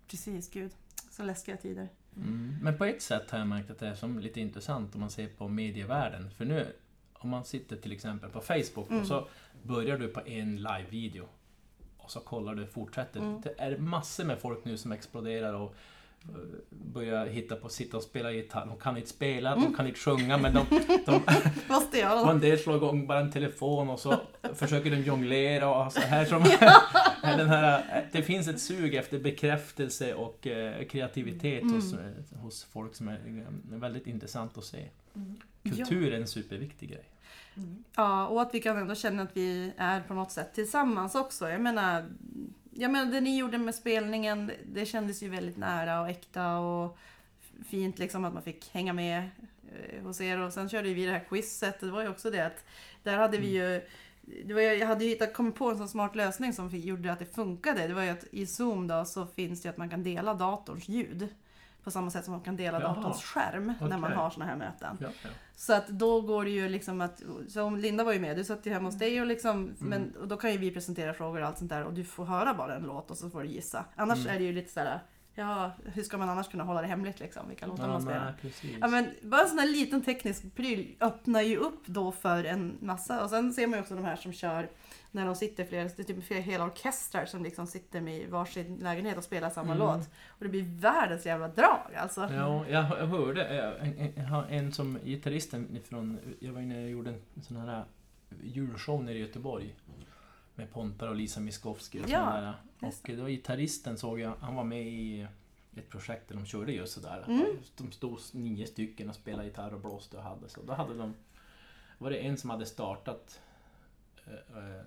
precis. Gud. Så läskiga tider. Mm. Men på ett sätt har jag märkt att det är som lite intressant om man ser på medievärlden. För nu, om man sitter till exempel på Facebook Mm. och så börjar du på en live-video och så kollar du, fortsätter. Mm. Det är massor med folk nu som exploderar och börjar hitta på att sitta och spela gitarr. De kan inte spela, Mm. de kan inte sjunga, men de, de, Måste jag? och en del slår igång bara en telefon och så försöker de jonglera och så här som... den här, det finns ett sug efter bekräftelse och eh, kreativitet Mm. hos, eh, hos folk som är eh, väldigt intressant att se. Mm. Kultur är en superviktig grej. Mm. Ja, och att vi kan ändå känna att vi är på något sätt tillsammans också. Jag menar, jag menar det ni gjorde med spelningen, det kändes ju väldigt nära och äkta och fint liksom att man fick hänga med eh, hos er. Och sen körde vi det här quizet, det var ju också det att där hade vi ju det var, jag hade ju hittat, kommit på en sån smart lösning som gjorde att det funkade. Det var ju att i Zoom då så finns det ju att man kan dela datorns ljud. På samma sätt som man kan dela Jaha. datorns skärm när man har såna här möten. Ja, ja. Så att då går det ju liksom att, som Linda var ju med, du satt ju hemma hos dig och liksom, men och då kan ju vi presentera frågor och allt sånt där och du får höra bara en låt och så får du gissa. Annars Mm. är det ju lite sådär, ja hur ska man annars kunna hålla det hemligt liksom, vilka låtar Ja, man spelar. precis. Ja men bara en sån här liten teknisk pryl öppnar ju upp då för en massa. Och sen ser man ju också de här som kör när de sitter flera, det är typ flera hela orkestrar som liksom sitter med varsin lägenhet och spelar samma Mm. låt. Och det blir världens jävla drag alltså. Ja, jag, hörde eh, en, en, som gitarristen från, jag var inne och gjorde en sån här julshow nere i Göteborg. Med Pontar och Lisa Miskovsky och Ja, sådana där. just Och då gitarristen såg jag, han var med i, ett projekt där de körde just sådär. Mm. De stod nio stycken och spelade gitarr och blåste och hade så. Då hade de... Var det en som hade startat eh, eh,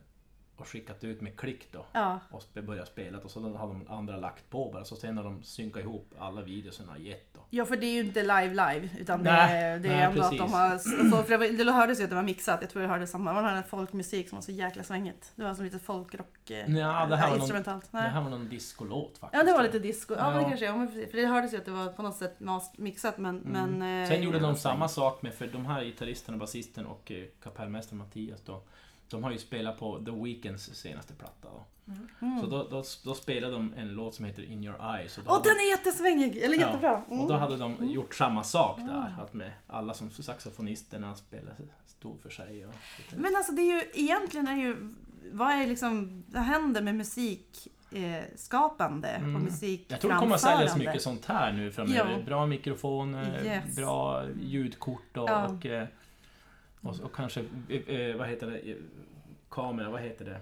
och skickat ut med klick då. Ja. Och börjat spela och så hade de andra lagt på bara. Så sen har de synkat ihop alla videorna gett då. ja, för det är ju inte live live. Utan det, Nej, är- det är nej, ändå att de precis. har... För det, var, det hördes ju att det var mixat. Jag tror jag hörde samma. Man hörde folkmusik som var så jäkla svängigt. Det var som lite folkrock. eh, Ja, det här var någon- instrumentalt. Det här var någon discolåt faktiskt. Ja, det var lite disco. Ja, men det Ja. kanske ja, precis. För det hördes ju att det var på något sätt mixat men... Mm. men eh, Sen gjorde de ja, samma sak med, för de här gitarristerna, basisten och eh, kapellmästaren Mattias då. De har ju spelat på The Weeknds senaste platta. Då. Mm. Så då, då, då spelade de en låt som heter In Your Eyes. Och hade, den är jättesvängig! Eller Ja, jättebra. Mm. och då hade de gjort samma sak där. Att med alla som saxofonisterna spelade, stod för sig. Och, Men alltså det är ju egentligen är ju... Vad är liksom... Vad händer med musik eh, skapande och Mm. musik jag tror det kommer att säljas mycket sånt här nu framöver. Ja. Bra mikrofoner, Yes. bra ljudkort och, Ja. och, eh, och, och kanske, eh, eh, vad heter det, eh, kamera, vad heter det?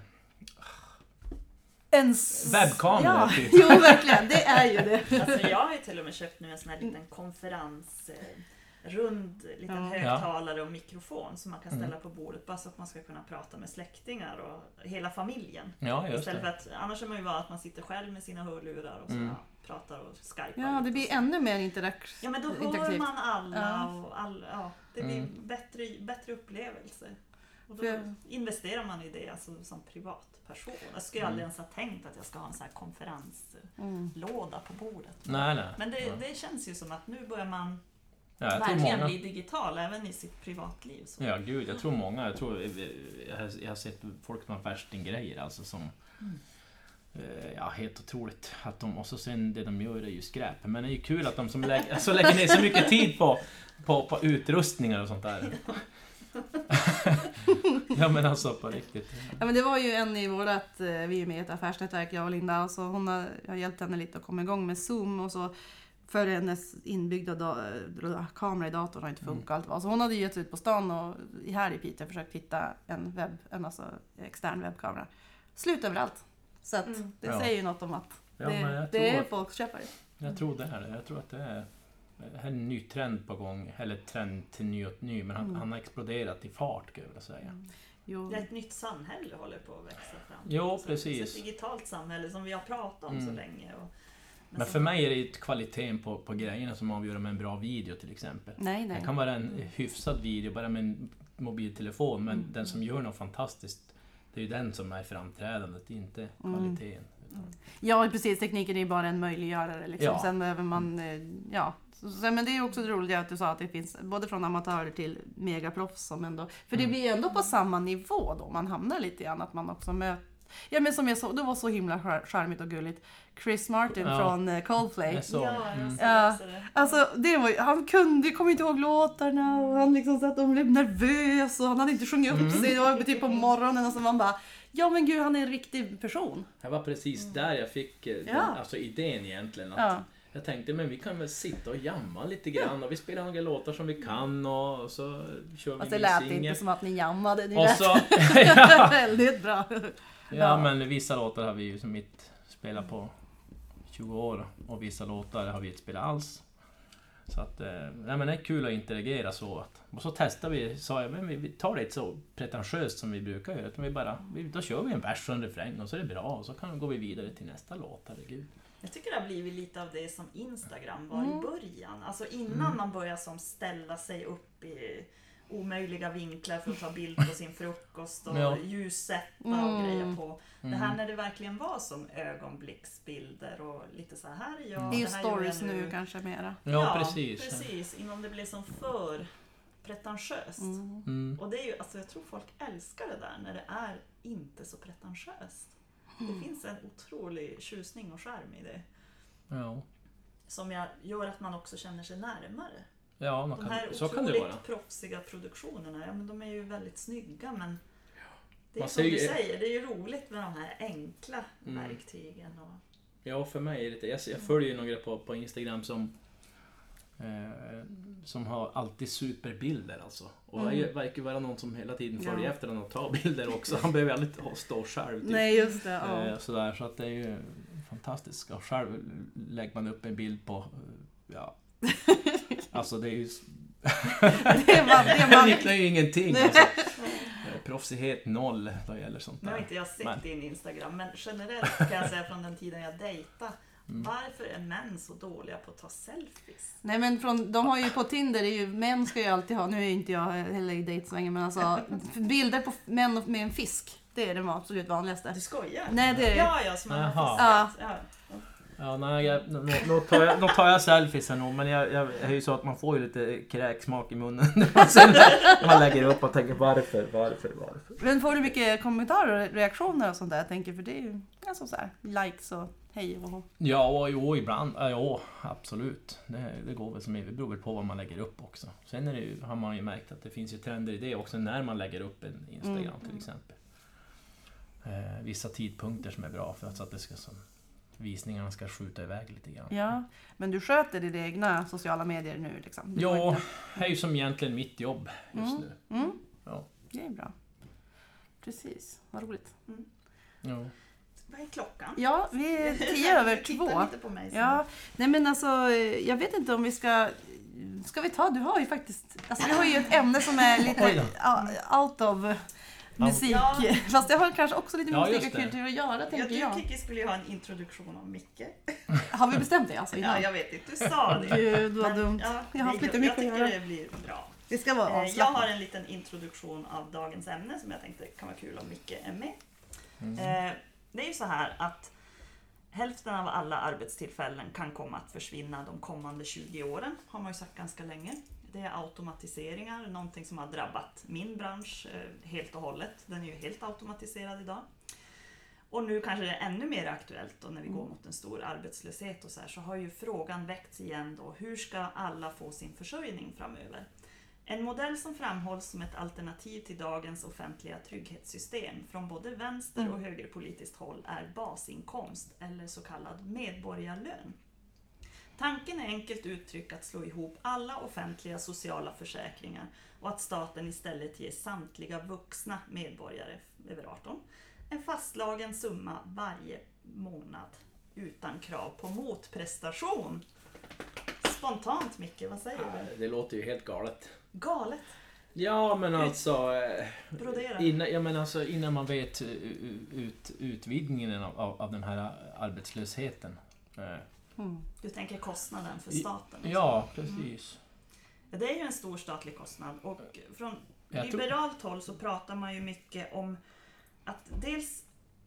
En Webbkamera, Ja, typ. jo verkligen. Det är ju det. Alltså jag har ju till och med köpt nu en sån här liten konferens eh, rund liten Ja. högtalare och mikrofon som man kan ställa Mm. på bordet bara så att man ska kunna prata med släktingar och hela familjen. Ja, just Istället för det. att annars är man ju van att man sitter själv med sina hörlurar och så Mm. Ja, pratar och skypar. Ja, det blir ännu mer interakt Ja men då hör interaktivt. man alla och all, ja, det blir Mm. bättre, bättre upplevelse. Och då För- investerar man i det alltså, som privatperson. Jag skulle Mm. aldrig ens ha tänkt att jag ska ha en sån här konferenslåda Mm. på bordet. Nej, nej. Men det, ja. det känns ju som att nu börjar man Ja, jag verkligen många... bli digital även i sitt privatliv. Så. Ja, gud, jag tror många, jag tror, jag har, jag har sett folk som har värstinggrejer alltså som Mm. Eh, Ja, helt otroligt. Att de, och så sen det de gör är ju skräp. Men det är ju kul att de som lägger, alltså lägger ner så mycket tid på, på, på utrustningar och sånt där. ja men alltså på riktigt. Ja, men det var ju en i vårat, eh, vi är med i ett affärsnätverk jag och Linda, och så hon har, jag har hjälpt henne lite att komma igång med Zoom och så för hennes inbyggda da, eh, kamera i datorn har inte Mm. funkat. Allt vad. Så hon hade gett sig ut på stan och här i Piteå försökt hitta en, webb, en alltså, extern webbkamera. Slut överallt. Så att Mm. det Ja. säger ju något om att Ja, det, det är att, folkköpare. jag tror det är det. Jag tror att det är en ny trend på gång. Eller trend till ny och ny, men han, Mm. han har exploderat i fart skulle jag vilja säga. Jo. Det är ett nytt samhälle håller på att växa fram. Jo, Så precis. Ett digitalt samhälle som vi har pratat om så Mm. länge. Och, Men som- för mig är det ju kvaliteten på, på grejerna som avgör med en bra video till exempel. Nej, nej. Det kan vara en hyfsad video bara med en mobiltelefon men Mm. den som gör något fantastiskt det är ju den som är framträdandet, inte Mm. kvaliteten. Utan, Ja, precis. Tekniken är ju bara en möjliggörare. Liksom. Ja. Sen behöver man... eh, Ja. Sen- men det är också roligt att du sa att det finns både från amatörer till megaproffs. Som ändå, för det Mm. blir ju ändå på samma nivå då. Man hamnar lite grann att man också möter... Ja men som jag såg, det var så himla char- charmigt och gulligt. Chris Martin Ja. från eh, Coldplay. Jag såg. Ja, jag Mm. det. Alltså det var han kunde, kom inte ihåg låtarna och han liksom satt och blev nervös och han hade inte sjungit upp Mm. sig. Det var typ på morgonen och så man bara Ja men gud han är en riktig person. Det var precis där jag fick eh, den, Ja. alltså idén egentligen. Att Ja. Jag tänkte men vi kan väl sitta och jamma lite grann och vi spelar några låtar som vi kan och så kör vi det en lät singel. inte som att ni jammade. Ni Och lät så, väldigt bra. Ja, Ja. men vissa låtar har vi ju som mitt spelat på 20 år och vissa låtar har vi inte spelat alls. Så att, eh, nej, men det är kul att interagera så. Att, och så testar vi, sa jag, men vi, vi tar det inte så pretentiöst som vi brukar göra. Utan vi bara, vi, då kör vi en vers och en refräng och så är det bra och så kan, går vi vidare till nästa låt. Herregud. Jag tycker det har blivit lite av det som Instagram var Mm. i början. Alltså innan Mm. man börjar som ställa sig upp i omöjliga vinklar för att ta bild på sin frukost och Ja. ljussätta och Mm. grejer på. Det Mm. här när det verkligen var som ögonblicksbilder och lite så här är jag. Mm. Det är ju här stories nu kanske mera. Ja, precis. precis. Innan det blev som för pretentiöst. Mm. Mm. Och det är ju, alltså jag tror folk älskar det där när det är inte så pretentiöst. Det finns en otrolig tjusning och charm i det. Ja, Som jag, gör att man också känner sig närmare. Ja man De kan, här så kan det otroligt vara. proffsiga produktionerna, ja men de är ju väldigt snygga men det är Man som ser du säger, det är ju roligt med de här enkla Mm. verktygen. Och, Ja, för mig är det jag, jag följer ju några på, på Instagram som Eh, som har alltid superbilder alltså. Och Mm. det verkar vara någon som hela tiden följer Ja. efter honom och tar bilder också. Han behöver aldrig ha- stå själv. Typ. Nej, just det. Ja. Eh, sådär, så att det är ju fantastiskt. Och själv lägger man upp en bild på, eh, ja, alltså det är ju... Det man, det liknar ju ingenting. Alltså. Proffsighet noll vad det gäller sånt Nu har där. inte jag sett Men- din Instagram, men generellt kan jag säga från den tiden jag dejtade. Mm. Varför är män så dåliga på att ta selfies? Nej men från, de har ju på Tinder, är ju, män ska ju alltid ha, nu är inte jag heller i dejtsvängen men alltså bilder på män med en fisk. Det är det absolut vanligaste. Du skojar? Nej det är Ja, ja, som man har fiskat. Ja. Ja, nej, jag, nu, nu, tar jag, nu tar jag selfies här nog, men jag, jag, är ju så att man får ju lite kräksmak i munnen när man, lägger upp och tänker varför, varför, varför. Men får du mycket kommentarer och reaktioner och sånt där? Jag tänker för det är ju alltså så här, likes och hej och. Ja, jo, ibland. Ja, absolut. Det, det går väl som det beror väl på vad man lägger upp också. Sen är det ju, har man ju märkt att det finns ju trender i det också när man lägger upp en Instagram Mm. till exempel. Eh, vissa tidpunkter som är bra för att, så att det ska, som, visningarna ska skjuta iväg lite grann. Ja, men du sköter dina egna sociala medier nu liksom? Du Ja, inte- det är ju som egentligen mitt jobb just Mm. nu. Mm, Ja. det är bra. Precis, vad roligt. Ja. Vad är klockan? Ja, vi är tio över Titta två. lite på mig. Ja, nej men alltså jag vet inte om vi ska... Ska vi ta, du har ju faktiskt, alltså vi har ju ett ämne som är lite out of musik. Ja. Fast det har kanske också lite med Ja, musik och kultur att göra Ja, tänker du jag. Kikki skulle ju ha en introduktion om Micke. Har vi bestämt det alltså Ja, innan? jag vet inte, du sa det. Gud vad Men, dumt. Ja, Jag har haft lite mycket att Jag göra. tycker det blir bra. Det ska vara Eh, Jag avslappnat. har en liten introduktion av dagens ämne som jag tänkte kan vara kul om Micke är med. Mm. Eh, Det är ju så här att hälften av alla arbetstillfällen kan komma att försvinna de kommande 20 åren, har man ju sagt ganska länge. Det är automatiseringar, någonting som har drabbat min bransch eh, helt och hållet. Den är ju helt automatiserad idag. Och nu kanske det är ännu mer aktuellt då när vi går mot en stor arbetslöshet och så här, så har ju frågan väckts igen då, hur ska alla få sin försörjning framöver? En modell som framhålls som ett alternativ till dagens offentliga trygghetssystem från både vänster och högerpolitiskt håll är basinkomst eller så kallad medborgarlön. Tanken är enkelt uttryckt att slå ihop alla offentliga sociala försäkringar och att staten istället ger samtliga vuxna medborgare över 18 en fastslagen summa varje månad utan krav på motprestation. Spontant Micke, vad säger du? Det låter ju helt galet. Galet! Ja, men alltså... eh, Brodera. Innan, ja, men alltså, innan man vet eh, ut, utvidgningen av, av, av den här arbetslösheten. Mm. Du tänker kostnaden för staten? Ja, precis. Ja, Det är ju en stor statlig kostnad och från Jag tror- liberalt håll så pratar man ju mycket om att dels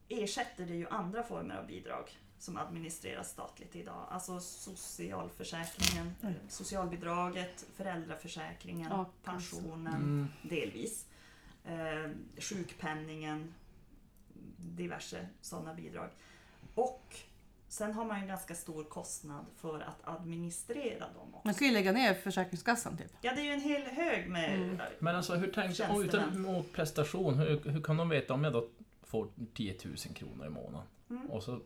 ersätter det ju andra former av bidrag som administreras statligt idag. Alltså socialförsäkringen, Mm. socialbidraget, föräldraförsäkringen, Ja, pensionen Mm. delvis. Eh, sjukpenningen, diverse sådana bidrag. Och sen har man en ganska stor kostnad för att administrera dem också. Man kan ju lägga ner Försäkringskassan typ. Ja, det är ju en hel hög med... Mm. Men alltså hur tänkte och utan mot prestation, hur, hur kan de veta om jag då får 10 000 kronor i månaden? Mm. Och så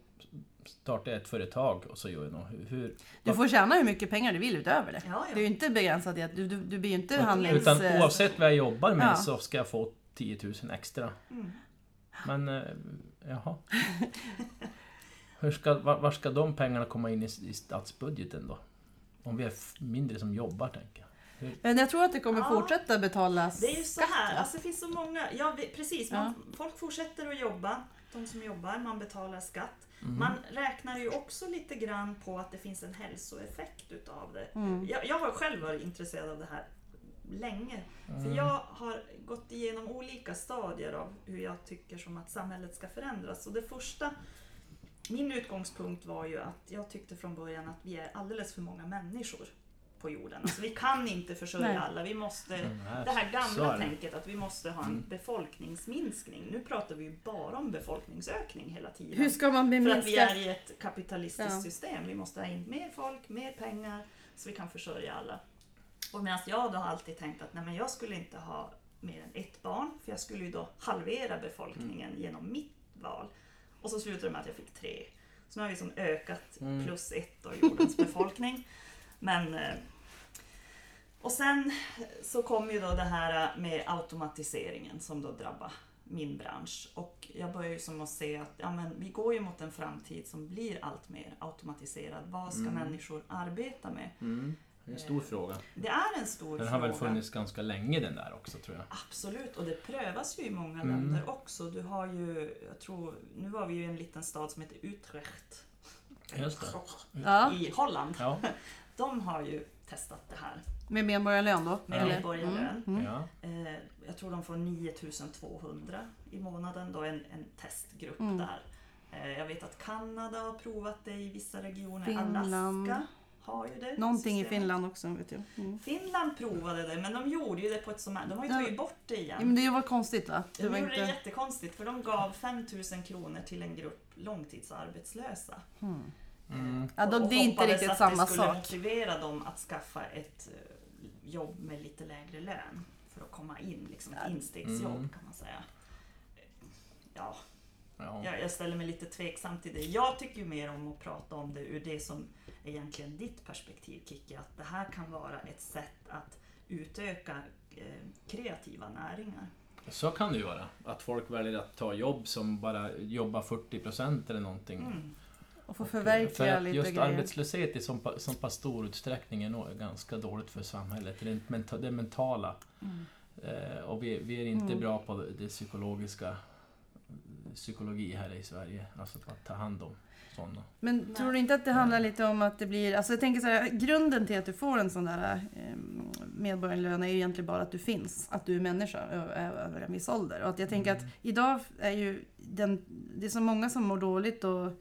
startar jag ett företag och så gör jag något. Hur, hur, Du får tjäna hur mycket pengar du vill utöver det. Ja, Det är ju ja. inte begränsat i att du, du, du blir ju inte handlings... Utan eh, oavsett vad jag jobbar med Ja. så ska jag få 10 000 extra. Mm. Men, eh, jaha. Hur ska, var, var ska de pengarna komma in i, i statsbudgeten då? Om vi är mindre som jobbar, tänker jag. Men jag tror att det kommer Ja. fortsätta betalas Det är ju så skatt. här, alltså det finns så många, ja vi- precis, man, folk fortsätter att jobba, de som jobbar, man betalar skatt. Mm. Man räknar ju också lite grann på att det finns en hälsoeffekt utav det. Mm. Jag, jag har själv varit intresserad av det här länge. För Mm. jag har gått igenom olika stadier av hur jag tycker som att samhället ska förändras. Och det första, min utgångspunkt var ju att jag tyckte från början att vi är alldeles för många människor på jorden. Alltså vi kan inte försörja Nej. alla. Vi måste, här- det här gamla tänket att vi måste ha en Mm. befolkningsminskning. Nu pratar vi ju bara om befolkningsökning hela tiden. Hur ska man För att vi beminska... är i ett kapitalistiskt Ja. system. Vi måste ha in mer folk, mer pengar så vi kan försörja alla. Och medan jag då har alltid tänkt att nej, men jag skulle inte ha mer än ett barn för jag skulle ju då halvera befolkningen Mm. genom mitt val. Och så slutade det med att jag fick tre. Så nu har vi liksom ökat Mm. plus ett av jordens befolkning. Men eh, Och sen så kom ju då det här med automatiseringen som då drabbar min bransch. Och jag börjar ju som att se att ja, men vi går ju mot en framtid som blir allt mer automatiserad. Vad ska Mm. människor arbeta med? Mm. Det är en stor fråga. Det är en stor Den fråga. har väl funnits ganska länge den där också tror jag. Absolut, och det prövas ju i många Mm. länder också. Du har ju, jag tror, nu var vi ju i en liten stad som heter Utrecht Just det. Ja, i Holland. Ja, De har ju testat det här med medborgarlön då? med Ja. medborgarlön. Mm. Mm. ja. Eh, jag tror de får 9200 i månaden, då en, en testgrupp Mm. där. Eh, jag vet att Kanada har provat det i vissa regioner. Finland. Alaska har ju det. Någonting i systemet. Finland också vet jag. Mm. Finland provade det, men de gjorde ju det på ett som De har ju Ja. tagit bort det igen. Ja, men det var konstigt va? Det De var gjorde det inte... jättekonstigt för de gav 5000 kronor till en grupp långtidsarbetslösa. Mm. Mm. Ja, då, Och det är inte hoppades riktigt att samma det skulle sak. motivera dem att skaffa ett eh, jobb med lite lägre lön för att komma in, liksom ett instegsjobb Mm. kan man säga. Ja, Ja. jag, jag ställer mig lite tveksam till det. Jag tycker ju mer om att prata om det ur det som egentligen ditt perspektiv Kikki, att det här kan vara ett sätt att utöka eh, kreativa näringar. Så kan det ju vara. Att folk väljer att ta jobb som bara jobbar 40% eller någonting. Mm. Och få Och, förverkliga för att lite just grejer. arbetslöshet i så, pa- så pass stor utsträckning är nog ganska dåligt för samhället. Det, är menta, det mentala. Mm. Eh, och vi, vi är inte Mm. bra på det, det psykologiska psykologi här i Sverige. Alltså på att ta hand om sådana. Men Nej. tror du inte att det handlar lite om att det blir, alltså jag tänker så här, grunden till att du får en sån där eh, medborgarlön är ju egentligen bara att du finns, att du är människa över en viss ålder. Och att jag tänker att idag är ju den, det är så många som mår dåligt och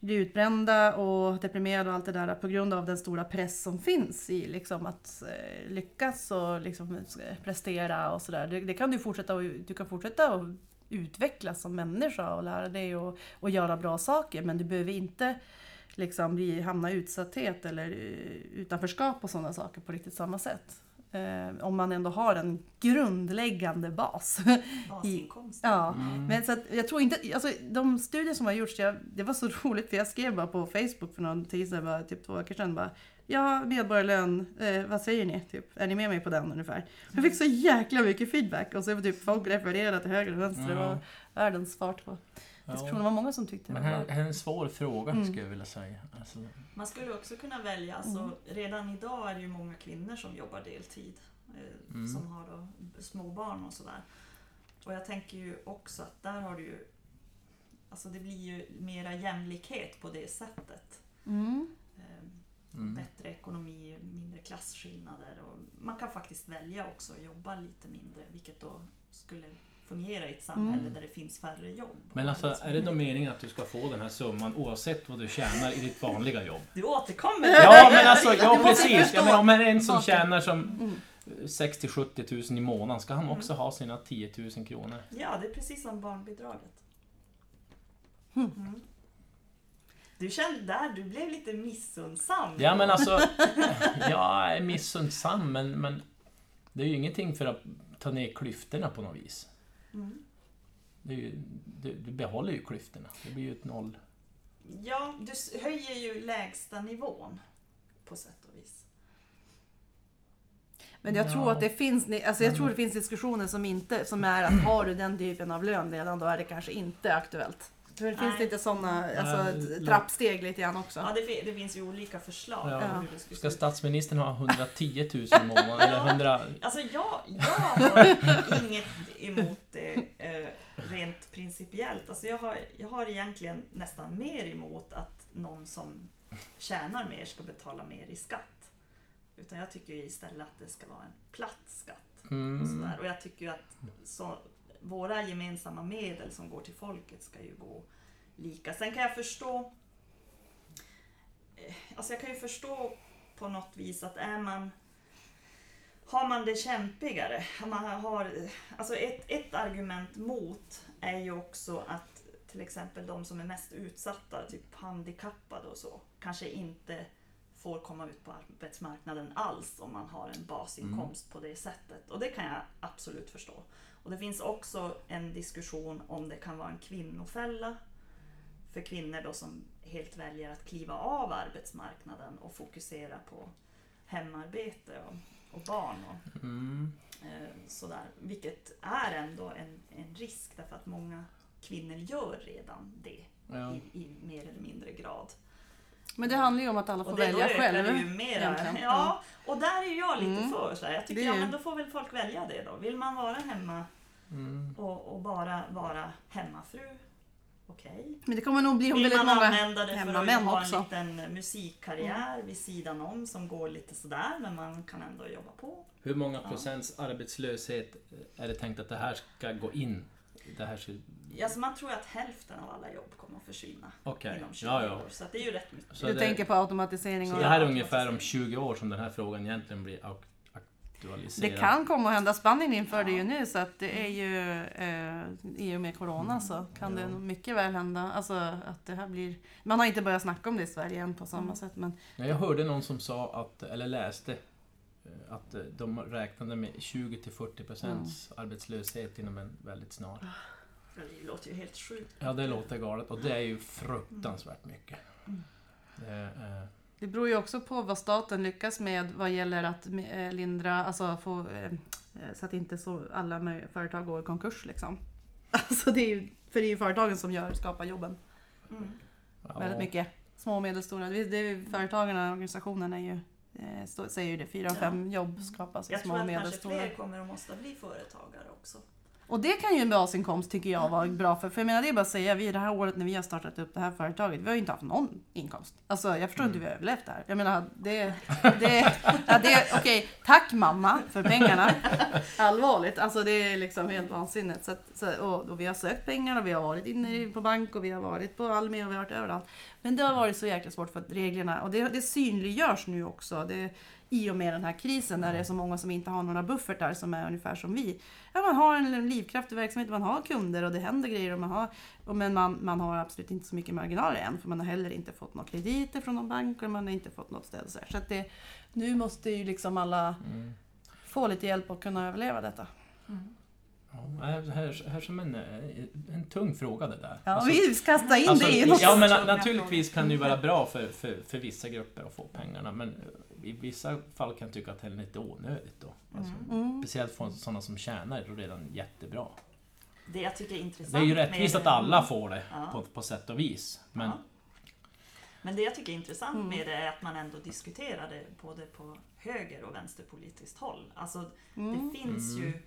blir utbrända och deprimerade och allt det där på grund av den stora press som finns i liksom att eh, lyckas och liksom eh, prestera och sådär. Det, det kan du fortsätta och, du kan fortsätta att utvecklas som människa och lära dig och, och göra bra saker men du behöver inte liksom bli, hamna i utsatthet eller eh, utanförskap och sådana saker på riktigt samma sätt. Eh, om man ändå har en grundläggande bas. Basinkomst. ja. Mm. Men så att jag tror inte, alltså de studier som har gjorts, jag, det var så roligt för jag skrev bara på Facebook för någon tid sedan, bara, typ två veckor sedan bara Ja, medborgarlön, eh, vad säger ni? Typ, är ni med mig på den ungefär? Jag fick så jäkla mycket feedback och så var typ folk refererade till höger och vänster. Det var världens fart på. Tror det var många som tyckte Men det här, var här är en svår fråga Mm. skulle jag vilja säga. Alltså, Man skulle också kunna välja, alltså, redan idag är det ju många kvinnor som jobbar deltid. Eh, Mm. Som har då småbarn och sådär. Och jag tänker ju också att där har du ju Alltså det blir ju mera jämlikhet på det sättet. mm. Mm. Bättre ekonomi, mindre klasskillnader och man kan faktiskt välja också att jobba lite mindre vilket då skulle fungera i ett samhälle Mm. där det finns färre jobb. Men alltså, är det då meningen att du ska få den här summan oavsett vad du tjänar i ditt vanliga jobb? Du återkommer! Ja, men alltså, ja precis. Jag menar, om en som saken. tjänar som Mm. 60-70 tusen i månaden, ska han också ha sina 10 000 kronor? Ja, det är precis som barnbidraget. Hmm. Mm. Du kände där, du blev lite missundsam. Ja, men alltså, jag är missundsam, men, men det är ju ingenting för att ta ner klyftorna på något vis. Mm. Ju, du, du behåller ju klyftorna. Det blir ju ett noll. Ja, du höjer ju lägsta nivån på sätt och vis. Men jag tror Ja. att det finns, alltså jag tror det finns diskussioner som inte, som är att har du den typen av lön redan då är det kanske inte aktuellt. För det finns Nej. lite sådana alltså, Nej, trappsteg lite grann också. Ja, det, det finns ju olika förslag. Ja. se Ska statsministern ha 110 000 i månaden? Eller 100... Alltså jag, jag har inget emot det eh, rent principiellt. Alltså jag, har, jag har egentligen nästan mer emot att någon som tjänar mer ska betala mer i skatt. Utan jag tycker ju istället att det ska vara en platt skatt. Och, Mm. sådär. och jag tycker att så, våra gemensamma medel som går till folket ska ju gå lika. Sen kan jag förstå eh, Alltså jag kan ju förstå på något vis att är man har man det kämpigare, man har, alltså ett, ett argument mot är ju också att till exempel de som är mest utsatta, typ handikappade och så, kanske inte får komma ut på arbetsmarknaden alls om man har en basinkomst på det sättet. Och det kan jag absolut förstå. Och det finns också en diskussion om det kan vara en kvinnofälla för kvinnor då som helt väljer att kliva av arbetsmarknaden och fokusera på hemarbete. Och och barn. Och, Mm. eh, sådär. Vilket är ändå en, en risk därför att många kvinnor gör redan det Ja. i, i mer eller mindre grad. Men det handlar ju om att alla får Och det, välja då själv. det ju mera. egentligen. Ja, och där är jag lite Mm. för. Så här. Jag tycker är ja, men då får väl folk välja det då. Vill man vara hemma Mm. och, och bara vara hemmafru, okej. Men det kommer nog bli Vill väldigt man många använda det för att hemmamän ha också. en liten musikkarriär vid sidan om som går lite sådär men man kan ändå jobba på. Hur många Ja. procents arbetslöshet är det tänkt att det här ska gå in? Det här ska... Alltså man tror att hälften av alla jobb kommer att försvinna Okej, inom 20 ja, ja. år. Så att det är ju rätt mycket. Så Du det, tänker på automatisering så och... det här är ungefär om automatisering. 20 år som den här frågan egentligen blir ak- aktualiserad. Det kan komma att hända. Spanien inför det ju nu så att det är ju eh, i och med Corona så kan det mycket väl hända. Alltså att det här blir... Man har inte börjat snacka om det i Sverige än på samma Mm. sätt men Ja, Jag hörde någon som sa att, eller läste, eh, att eh, de räknade med 20-40 procents arbetslöshet inom en väldigt snar. Det låter ju helt sjukt. Ja, det låter galet och det är ju fruktansvärt mycket. Mm. Det är, det beror ju också på vad staten lyckas med vad gäller att eh, lindra, alltså få, eh, eh, så att inte så alla företag går i konkurs liksom. Alltså det är ju, för det är ju företagen som gör, skapar jobben Mm. ja, väldigt mycket. Små och medelstora. Det är, det är ju företagen och organisationerna är ju, eh, stå, säger ju det, fyra av Ja. fem jobb skapas i Jag små tror och att kanske medelstora. fler kommer att måste bli företagare också. Och det kan ju en basinkomst tycker jag vara bra för. För jag menar det är bara att säga, vi det här året när vi har startat upp det här företaget, vi har ju inte haft någon inkomst. Alltså jag förstår inte hur vi har överlevt det här. Jag menar det, det, ja, det okej, tack mamma för pengarna. Allvarligt, alltså det är liksom helt vansinnigt. Så så, och, och vi har sökt pengar och vi har varit inne på bank och vi har varit på Almi och vi har varit överallt. Men det har varit så jäkla svårt för att reglerna, och det, det synliggörs nu också. Det, i och med den här krisen när det är så många som inte har några buffertar som är ungefär som vi. Ja, man har en livskraftig verksamhet, man har kunder och det händer grejer. Och man har, och men man, man har absolut inte så mycket marginaler än för man har heller inte fått några krediter från någon bank och man har inte fått något stöd. och Så, att det, nu måste ju liksom alla Mm. få lite hjälp att kunna överleva detta. Ja, det här, här som en, en tung fråga det där. Ja, Alltså- vi kastar in Alltså, det i något. ja, men naturligtvis kan det ju vara bra för, för, för vissa grupper att få pengarna, men i vissa fall kan jag tycka att det är lite onödigt då. Alltså, Mm. Speciellt för sådana som tjänar redan jättebra. Det jag tycker är intressant Det är ju rättvist med- att alla får det Ja. på, på sätt och vis. Men Ja. Men det jag tycker är intressant Mm. med det är att man ändå diskuterar det både på höger och vänsterpolitiskt håll. Alltså Mm. det finns Mm. ju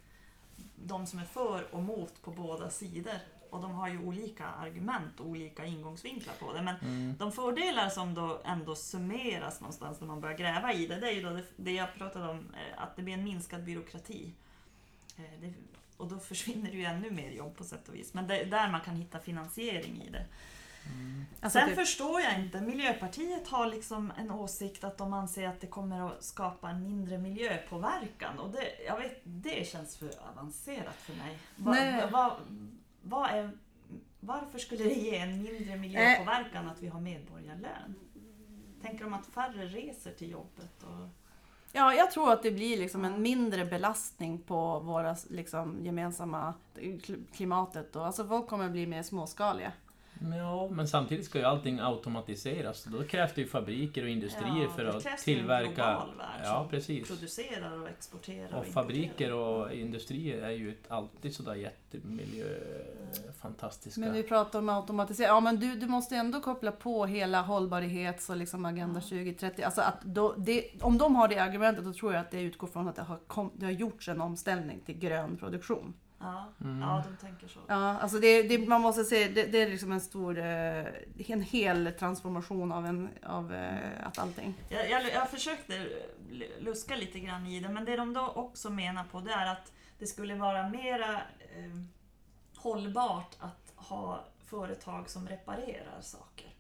de som är för och mot på båda sidor. Och de har ju olika argument och olika ingångsvinklar på det. Men mm, de fördelar som då ändå summeras någonstans när man börjar gräva i det, det är ju då det, det jag pratade om, eh, att det blir en minskad byråkrati. Eh, Det, och då försvinner det ju ännu mer jobb på sätt och vis. Men det är där man kan hitta finansiering i det. Alltså, Sen typ- förstår jag inte, Miljöpartiet har liksom en åsikt att de anser att det kommer att skapa en mindre miljöpåverkan. Och det, jag vet, det känns för avancerat för mig. Va, Nej. va, va, vad är, varför skulle det ge en mindre miljöpåverkan att vi har medborgarlön? Tänker de att färre reser till jobbet? Och, Ja, jag tror att det blir liksom en mindre belastning på våra liksom, gemensamma klimatet. Och, alltså folk kommer att bli mer småskaliga ja, men samtidigt ska ju allting automatiseras. Då krävs det ju fabriker och industrier Ja, för det att tillverka... global värld Ja, precis. producerar och exporterar. Och fabriker och industrier är ju alltid sådär jättemiljöfantastiska. Men vi pratar om automatisering. Ja, men du, du måste ändå koppla på hela hållbarhets och liksom Agenda Ja. 2030. Alltså att då, det, om de har det argumentet, då tror jag att det utgår från att det har, kom, det har gjorts en omställning till grön produktion. Ja, Mm. ja, de tänker så. Ja, alltså det, det, man måste se, det, det är liksom en stor, eh, en hel transformation av, en, av eh, att allting. Jag, jag, jag försökte luska lite grann i det, men det de då också menar på det är att det skulle vara mera eh, hållbart att ha företag som reparerar saker.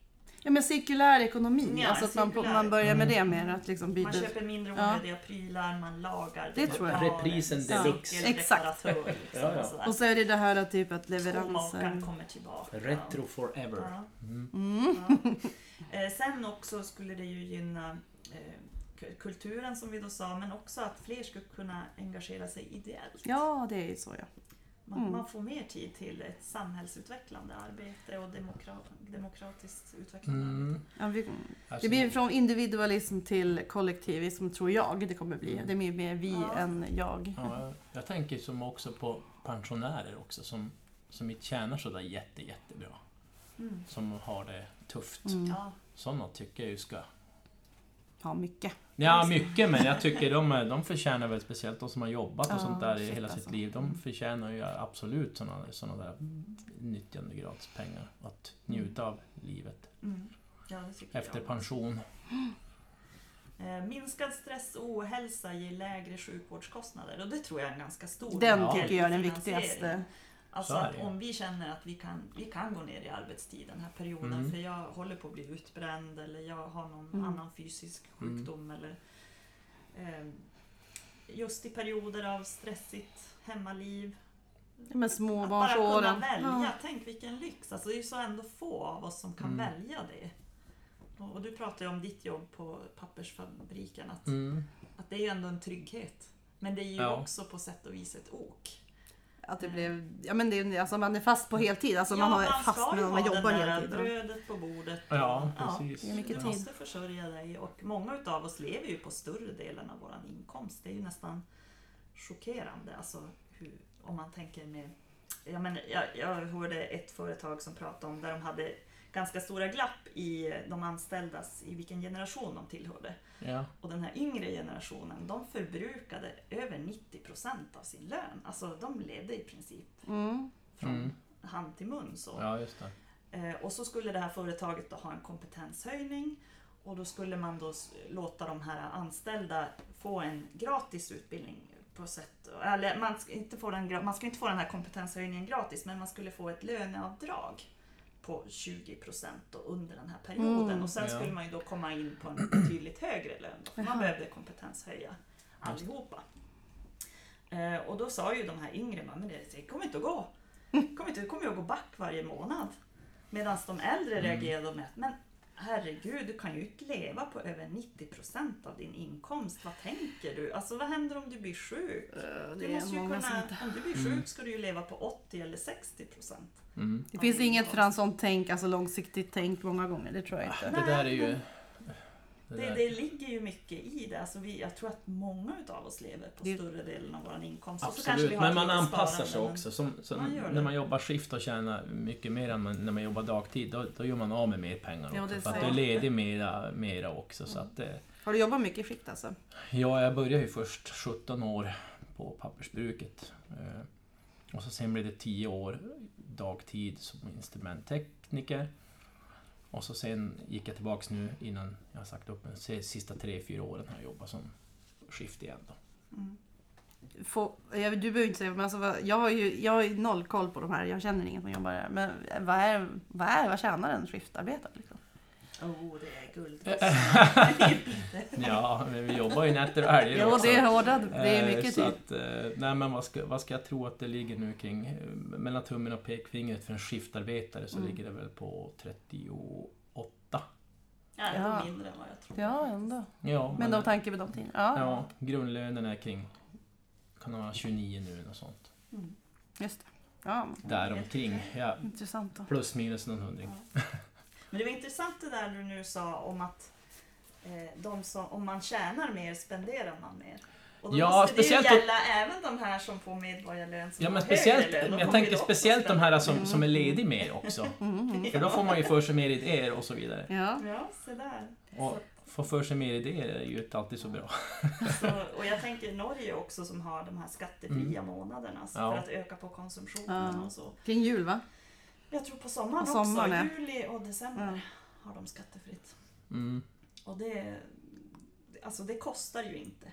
Ja men cirkulär ekonomi, Ja, alltså att man, cirkulär. man börjar med det Mm. mer. Att liksom byta Man köper mindre Ja. onödiga prylar, man lagar Det tror jag. Reprisen deluxe. cykelreparatör, Liksom, Ja, ja. och så är det det här att typ att leveranser... kommer tillbaka. Retro forever. Ja. Mm. Mm. Ja. Eh, sen också skulle det ju gynna eh, kulturen som vi då sa, men också att fler skulle kunna engagera sig ideellt. Ja, det är ju så ja. Man, Mm. man får mer tid till ett samhällsutvecklande arbete och demokra demokratiskt utvecklande Mm. arbete. Ja, vi, Alltså, det blir från individualism till kollektivism tror jag det kommer bli. Det är mer, vi Ja. än jag. Ja, jag- tänker som också på pensionärer också som, som inte tjänar sådär jätte, jättebra. Mm. Som har det tufft. Mm. Sådana tycker jag ju ska... Ja, mycket. Ja, mycket, men jag tycker de, de förtjänar väl speciellt de som har jobbat och Ja, sånt där i hela alltså. sitt liv. De förtjänar ju absolut sådana såna där nyttjandegradspengar. Att njuta av livet mm. ja efter jag. pension. Eh, minskad stress och ohälsa ger lägre sjukvårdskostnader och det tror jag är en ganska stor Den del tycker jag är den viktigaste. Alltså att om vi känner att vi kan, vi kan gå ner i arbetstid den här perioden Mm. för jag håller på att bli utbränd eller jag har någon Mm. annan fysisk Mm. sjukdom eller ehm, just i perioder av stressigt hemmaliv. Men Att bara kunna småbarnsåren. välja, Ja. tänk vilken lyx. Alltså det är ju så ändå få av oss som kan Mm. välja det. Och, och du pratar ju om ditt jobb på pappersfabriken, att, Mm. att det är ju ändå en trygghet. Men det är ju Ja. också på sätt och vis ett ok. Att det blev, ja men det, är- alltså man är fast på heltid. Alltså man Ja, har man fast någon man jobbar heltid. brödet på bordet. Ja, och- precis. det är mycket du tid. måste försörja dig och många utav oss lever ju på större delen av våran inkomst. Det är ju nästan chockerande alltså, hur, om man tänker med... Ja, men jag, jag hörde ett företag som pratade om där de hade ganska stora glapp i de anställdas, i vilken generation de tillhörde. Ja. Och den här yngre generationen, de förbrukade över 90% av sin lön. Alltså de levde i princip Mm. från Mm. hand till mun. Så. ja, just det. Eh, och så skulle det här företaget då ha en kompetenshöjning och då skulle man då låta de här anställda få en gratis utbildning på sätt, eller man ska, inte få den, man ska inte få den här kompetenshöjningen gratis men man skulle få ett löneavdrag på 20% då under den här perioden Mm. och sen Ja. skulle man ju då komma in på en betydligt högre lön då, för man behövde kompetenshöja allihopa. Eh, och då sa ju de här yngre, men det, kommer inte att gå. Det kommer, inte, det kommer ju att gå back varje månad. Medan de äldre Mm. reagerade med att men herregud, du kan ju inte leva på över 90% av din inkomst. Vad tänker du? Alltså vad händer om du blir sjuk? Eh, Du Det måste är ju många som kunna, inte... om du blir Mm. sjuk ska du ju leva på 80 eller 60%. Mm. Det finns inget fransont tänk, alltså långsiktigt tänk många gånger. Det tror jag inte. Det där är ju... Det Det, det ligger ju mycket i det. Alltså vi, jag tror att många utav oss lever på Det- större delen av vår inkomst. Och så kanske vi Absolut, har men man anpassar sig också. Som, som Man när man jobbar skift och tjänar mycket mer än man, när man jobbar dagtid, då, då gör man av med mer pengar Ja, också. det För att du är ledig mera, mera också. Så att, eh, Har du jobbat mycket i skift alltså? ja, jag började ju först 17 år på pappersbruket. Eh, och så sen blev det 10 år dagtid som instrumenttekniker. Och så sen gick jag tillbaks nu innan jag har sagt upp mig. Sista 3-4 åren har jag jobbat som skift igen då. Mm. Få, jag, du behöver inte säga, men alltså, jag, har ju, jag har ju noll koll på de här. Jag känner ingen som jobbar där. Men vad, är, vad, är, vad tjänar en skiftarbetare? Liksom? Oh, det är guld. Ja, men vi jobbar ju nätter och helger Jo, också. det är hårda. Det är Eh, mycket tid. Att, eh, nej men vad ska, vad ska jag tro att det ligger nu kring, mellan tummen och pekfingret för en skiftarbetare så Mm. ligger det väl på 38. Ja, det Ja. var mindre än vad jag trodde. Ja, ändå. Ja, Men då tanke på de tiderna. Ja, ja, grundlönen är kring, kan det vara 29 nu eller något sånt. Mm. just det. Ja, Däromkring, ja, intressant. Då. plus minus någon hundring. Men det var intressant det där du nu sa om att eh, de som, om man tjänar mer spenderar man mer. Och då Ja, måste speciellt det ju gälla även de här som får medborgarlön som Ja men har högre speciellt, lön. Jag tänker speciellt de här som, Mm. som är ledig mer också. Mm, mm. För då får man ju för sig mer idéer och så vidare. Ja. Ja, se där. Och få för sig mer idéer är ju inte alltid så bra. Så, och jag tänker Norge också som har de här skattefria månaderna så Mm. Ja. för att öka på konsumtionen Ja. och så. Kring jul va? Jag tror på sommaren På sommaren, också. ja. Juli och december Ja. har de skattefritt. Mm. Och det, alltså det kostar ju inte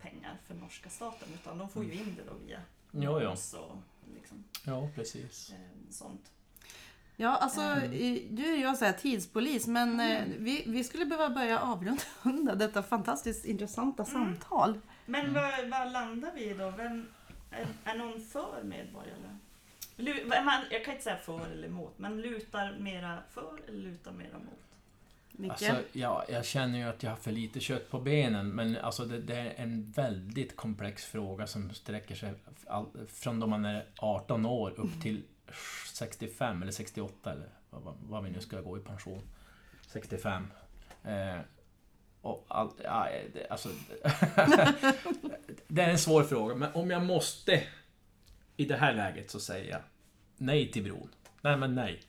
pengar för norska staten utan de får ju in det då via jo. moms och liksom, Ja, precis. eh, sånt. Ja, alltså Mm. i- du är ju jag säger tidspolis, men eh, vi, vi skulle behöva börja avrunda detta fantastiskt intressanta Mm. samtal. Men Mm. vad, vad landar vi i då? Vem, är, är någon för medborgarlön? Man, jag kan inte säga för eller emot, men lutar mera för eller lutar mera mot? Alltså, ja, jag känner ju att jag har för lite kött på benen, men alltså det, det är en väldigt komplex fråga som sträcker sig all, från då man är 18 år upp till 65 eller 68 eller vad, vad- vi nu ska gå i pension. 65. Eh, och allt, ja, det, alltså, det är en svår fråga, men om jag måste i det här läget så säger jag nej till bron. Nej men nej.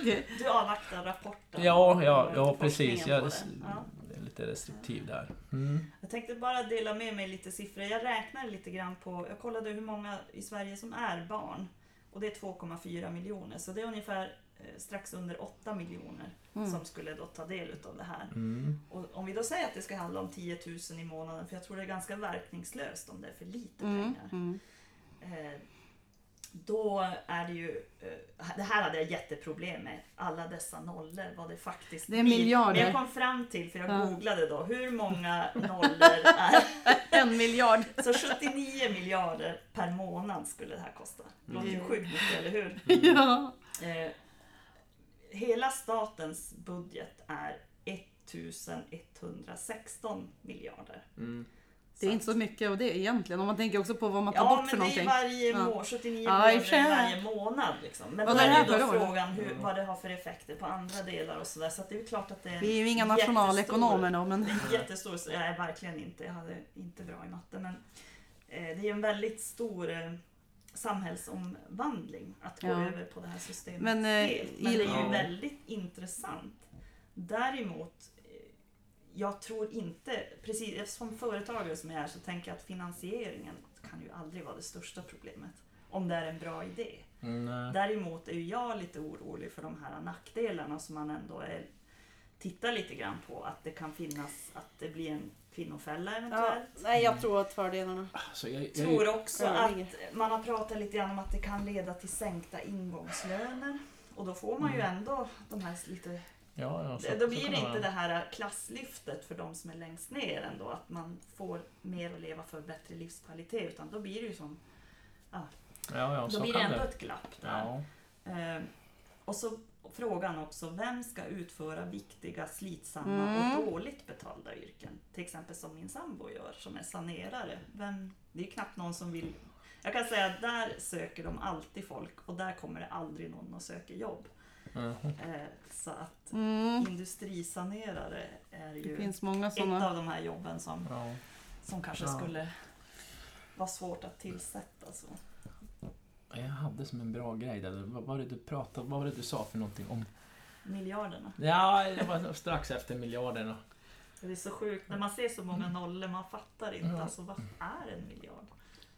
Okej. Du avvaktar rapporten? Ja, ja, ja precis. Jag det. är Ja. lite restriktiv där. Mm. Jag tänkte bara dela med mig lite siffror. Jag räknade lite grann på, jag kollade hur många i Sverige som är barn. Och det är 2,4 miljoner. Så det är ungefär eh, strax under 8 miljoner Mm. som skulle då ta del av det här. Mm. Och om vi då säger att det ska handla om 10 000 i månaden, för jag tror det är ganska verkningslöst om det är för lite Mm. pengar. Eh, då är det ju, eh, det här hade jag jätteproblem med, alla dessa nollor, vad det faktiskt Det är miljarder. Men jag kom fram till, för jag Ja. googlade då, hur många nollor är En miljard. Så 79 miljarder per månad skulle det här kosta. Det låter ju Mm. sjukt mycket, eller hur? Ja. Eh, hela statens budget är 1116 miljarder. Mm. Det är inte så mycket av det egentligen. Om man tänker också på vad man tar Ja, bort för men det är någonting. varje Ja. må- 79 Ja, i och för miljarder sig. varje månad. Liksom. Men Och då det är då frågan hur, Mm. vad det har för effekter på andra delar och sådär. Så det är ju klart att det är Vi är ju inga nationalekonomer då, men... Det är jättestor, jag är verkligen inte, jag hade inte bra i matte men eh, det är ju en väldigt stor eh, samhällsomvandling att gå Ja. över på det här systemet Men, eh. Men det är ju Ja. väldigt intressant. Däremot, jag tror inte, precis som företagare som jag är så tänker jag att finansieringen kan ju aldrig vara det största problemet. Om det är en bra idé. Mm. Däremot är ju jag lite orolig för de här nackdelarna som man ändå är, tittar lite grann på. Att det kan finnas, att det blir en kvinnofälla Ja, eventuellt. nej, jag tror att fördelarna... Alltså, jag, jag, tror också överligger. att man har pratat lite grann om att det kan leda till sänkta ingångslöner. Och då får man ju Mm. ändå de här lite... ja, ja, så, då blir det inte vara. det här klasslyftet för de som är längst ner ändå. Att man får mer att leva för, bättre livskvalitet. Utan då blir det ju som... Ja, ja, Då så blir det ändå det. ett glapp där. Ja. Eh, och så frågan också, vem ska utföra viktiga, slitsamma Mm. och dåligt betalda yrken? Till exempel som min sambo gör, som är sanerare. Vem, det är ju knappt någon som vill... Jag kan säga att där söker de alltid folk och där kommer det aldrig någon att söka jobb. Eh, så att Mm. industrisanerare är Det ju finns många ett sådana. av de här jobben som, Ja. som kanske Ja. skulle vara svårt att tillsätta. Så. Jag hade som en bra grej där. Vad var det du pratade Vad var det du sa för någonting om? Miljarderna. Ja, det var strax efter miljarderna. Det är så sjukt, när man ser så många nollor, man fattar inte. Ja. Alltså vad är en miljard?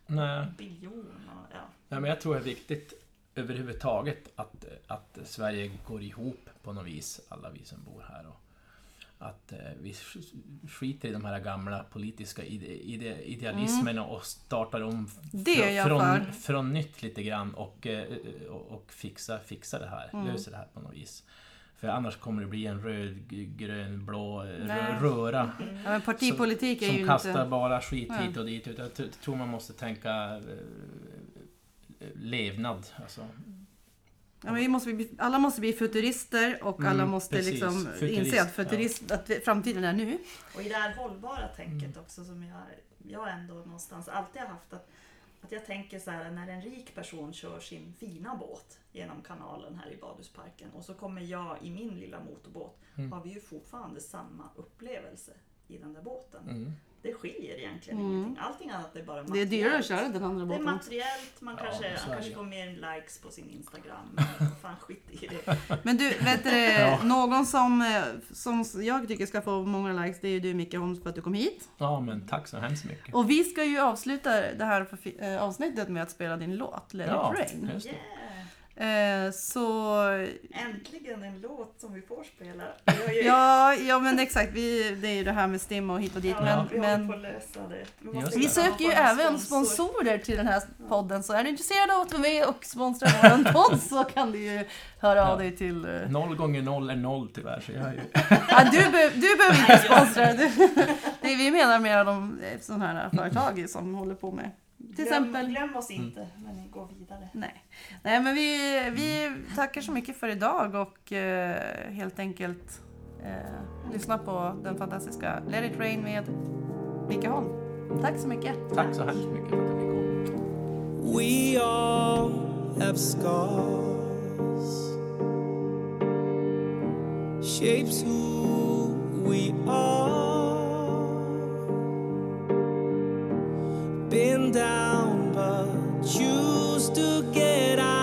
Nej. Biljon och ja. Nej, men jag tror det är viktigt överhuvudtaget att, att Sverige går ihop på något vis, alla vi som bor här. Och att eh, vi sk- skiter i de här gamla politiska ide, ide, idealismerna och startar om Mm. Är från, från nytt lite grann och, eh, och, och fixa, fixa det här, Mm. löser det här på något vis. För annars kommer det bli en röd, grön, blå eh, Nej. rö- röra Ja, men partipolitik är som ju kastar inte... bara skit hit och dit. Utan jag tror man måste tänka eh, levnad. Alltså. Ja, men vi måste bli, alla måste bli futurister och alla Mm, måste precis. liksom Futurist, inse att, futurist, att framtiden är nu. Och i det här hållbara tänket Mm. också som jag, jag ändå någonstans alltid har haft att, att jag tänker så här när en rik person kör sin fina båt genom kanalen här i badhusparken och så kommer jag i min lilla motorbåt Mm. har vi ju fortfarande samma upplevelse i den där båten. Det skiljer egentligen Mm. ingenting. Allting annat är bara Det är materiellt. dyrare att köra den andra Det är båten. materiellt, man Ja, kanske, han kanske får mer likes på sin Instagram. Fan skit i det. Men du, vet du, Ja. någon som, eh, som jag tycker ska få många likes, det är ju du Micke Holms för att du kom hit. Ja, men tack så hemskt mycket. Och vi ska ju avsluta det här eh, avsnittet med att spela din låt, Let Ja, it rain. just det. Yeah. Eh, så Äntligen en låt som vi får spela. Vi ju- ja, ja men exakt, vi, det är ju det här med STIM och hit och dit. Ja, men, vi håller men på att lösa det. Vi, vi någon söker ju av även sponsor. sponsorer till den här podden. Så är du intresserad av att vara med och sponsra vår podd så kan du ju höra av Ja. dig till... eh, Noll gånger noll är noll tyvärr, så jag är ju... Ja, du, be, du behöver inte sponsra. Du, det vi menar mer de sådana här företag som håller på med till glöm, exempel. glöm oss mm. inte mm. när ni går vidare. Nej, Nej men vi, vi tackar så mycket för idag och eh, helt enkelt eh, lyssna på den fantastiska Let it rain med Micke Holm. Tack så mycket. Tack så hemskt mycket för att jag fick. We all have scars Shapes who we are been down, but choose to get out.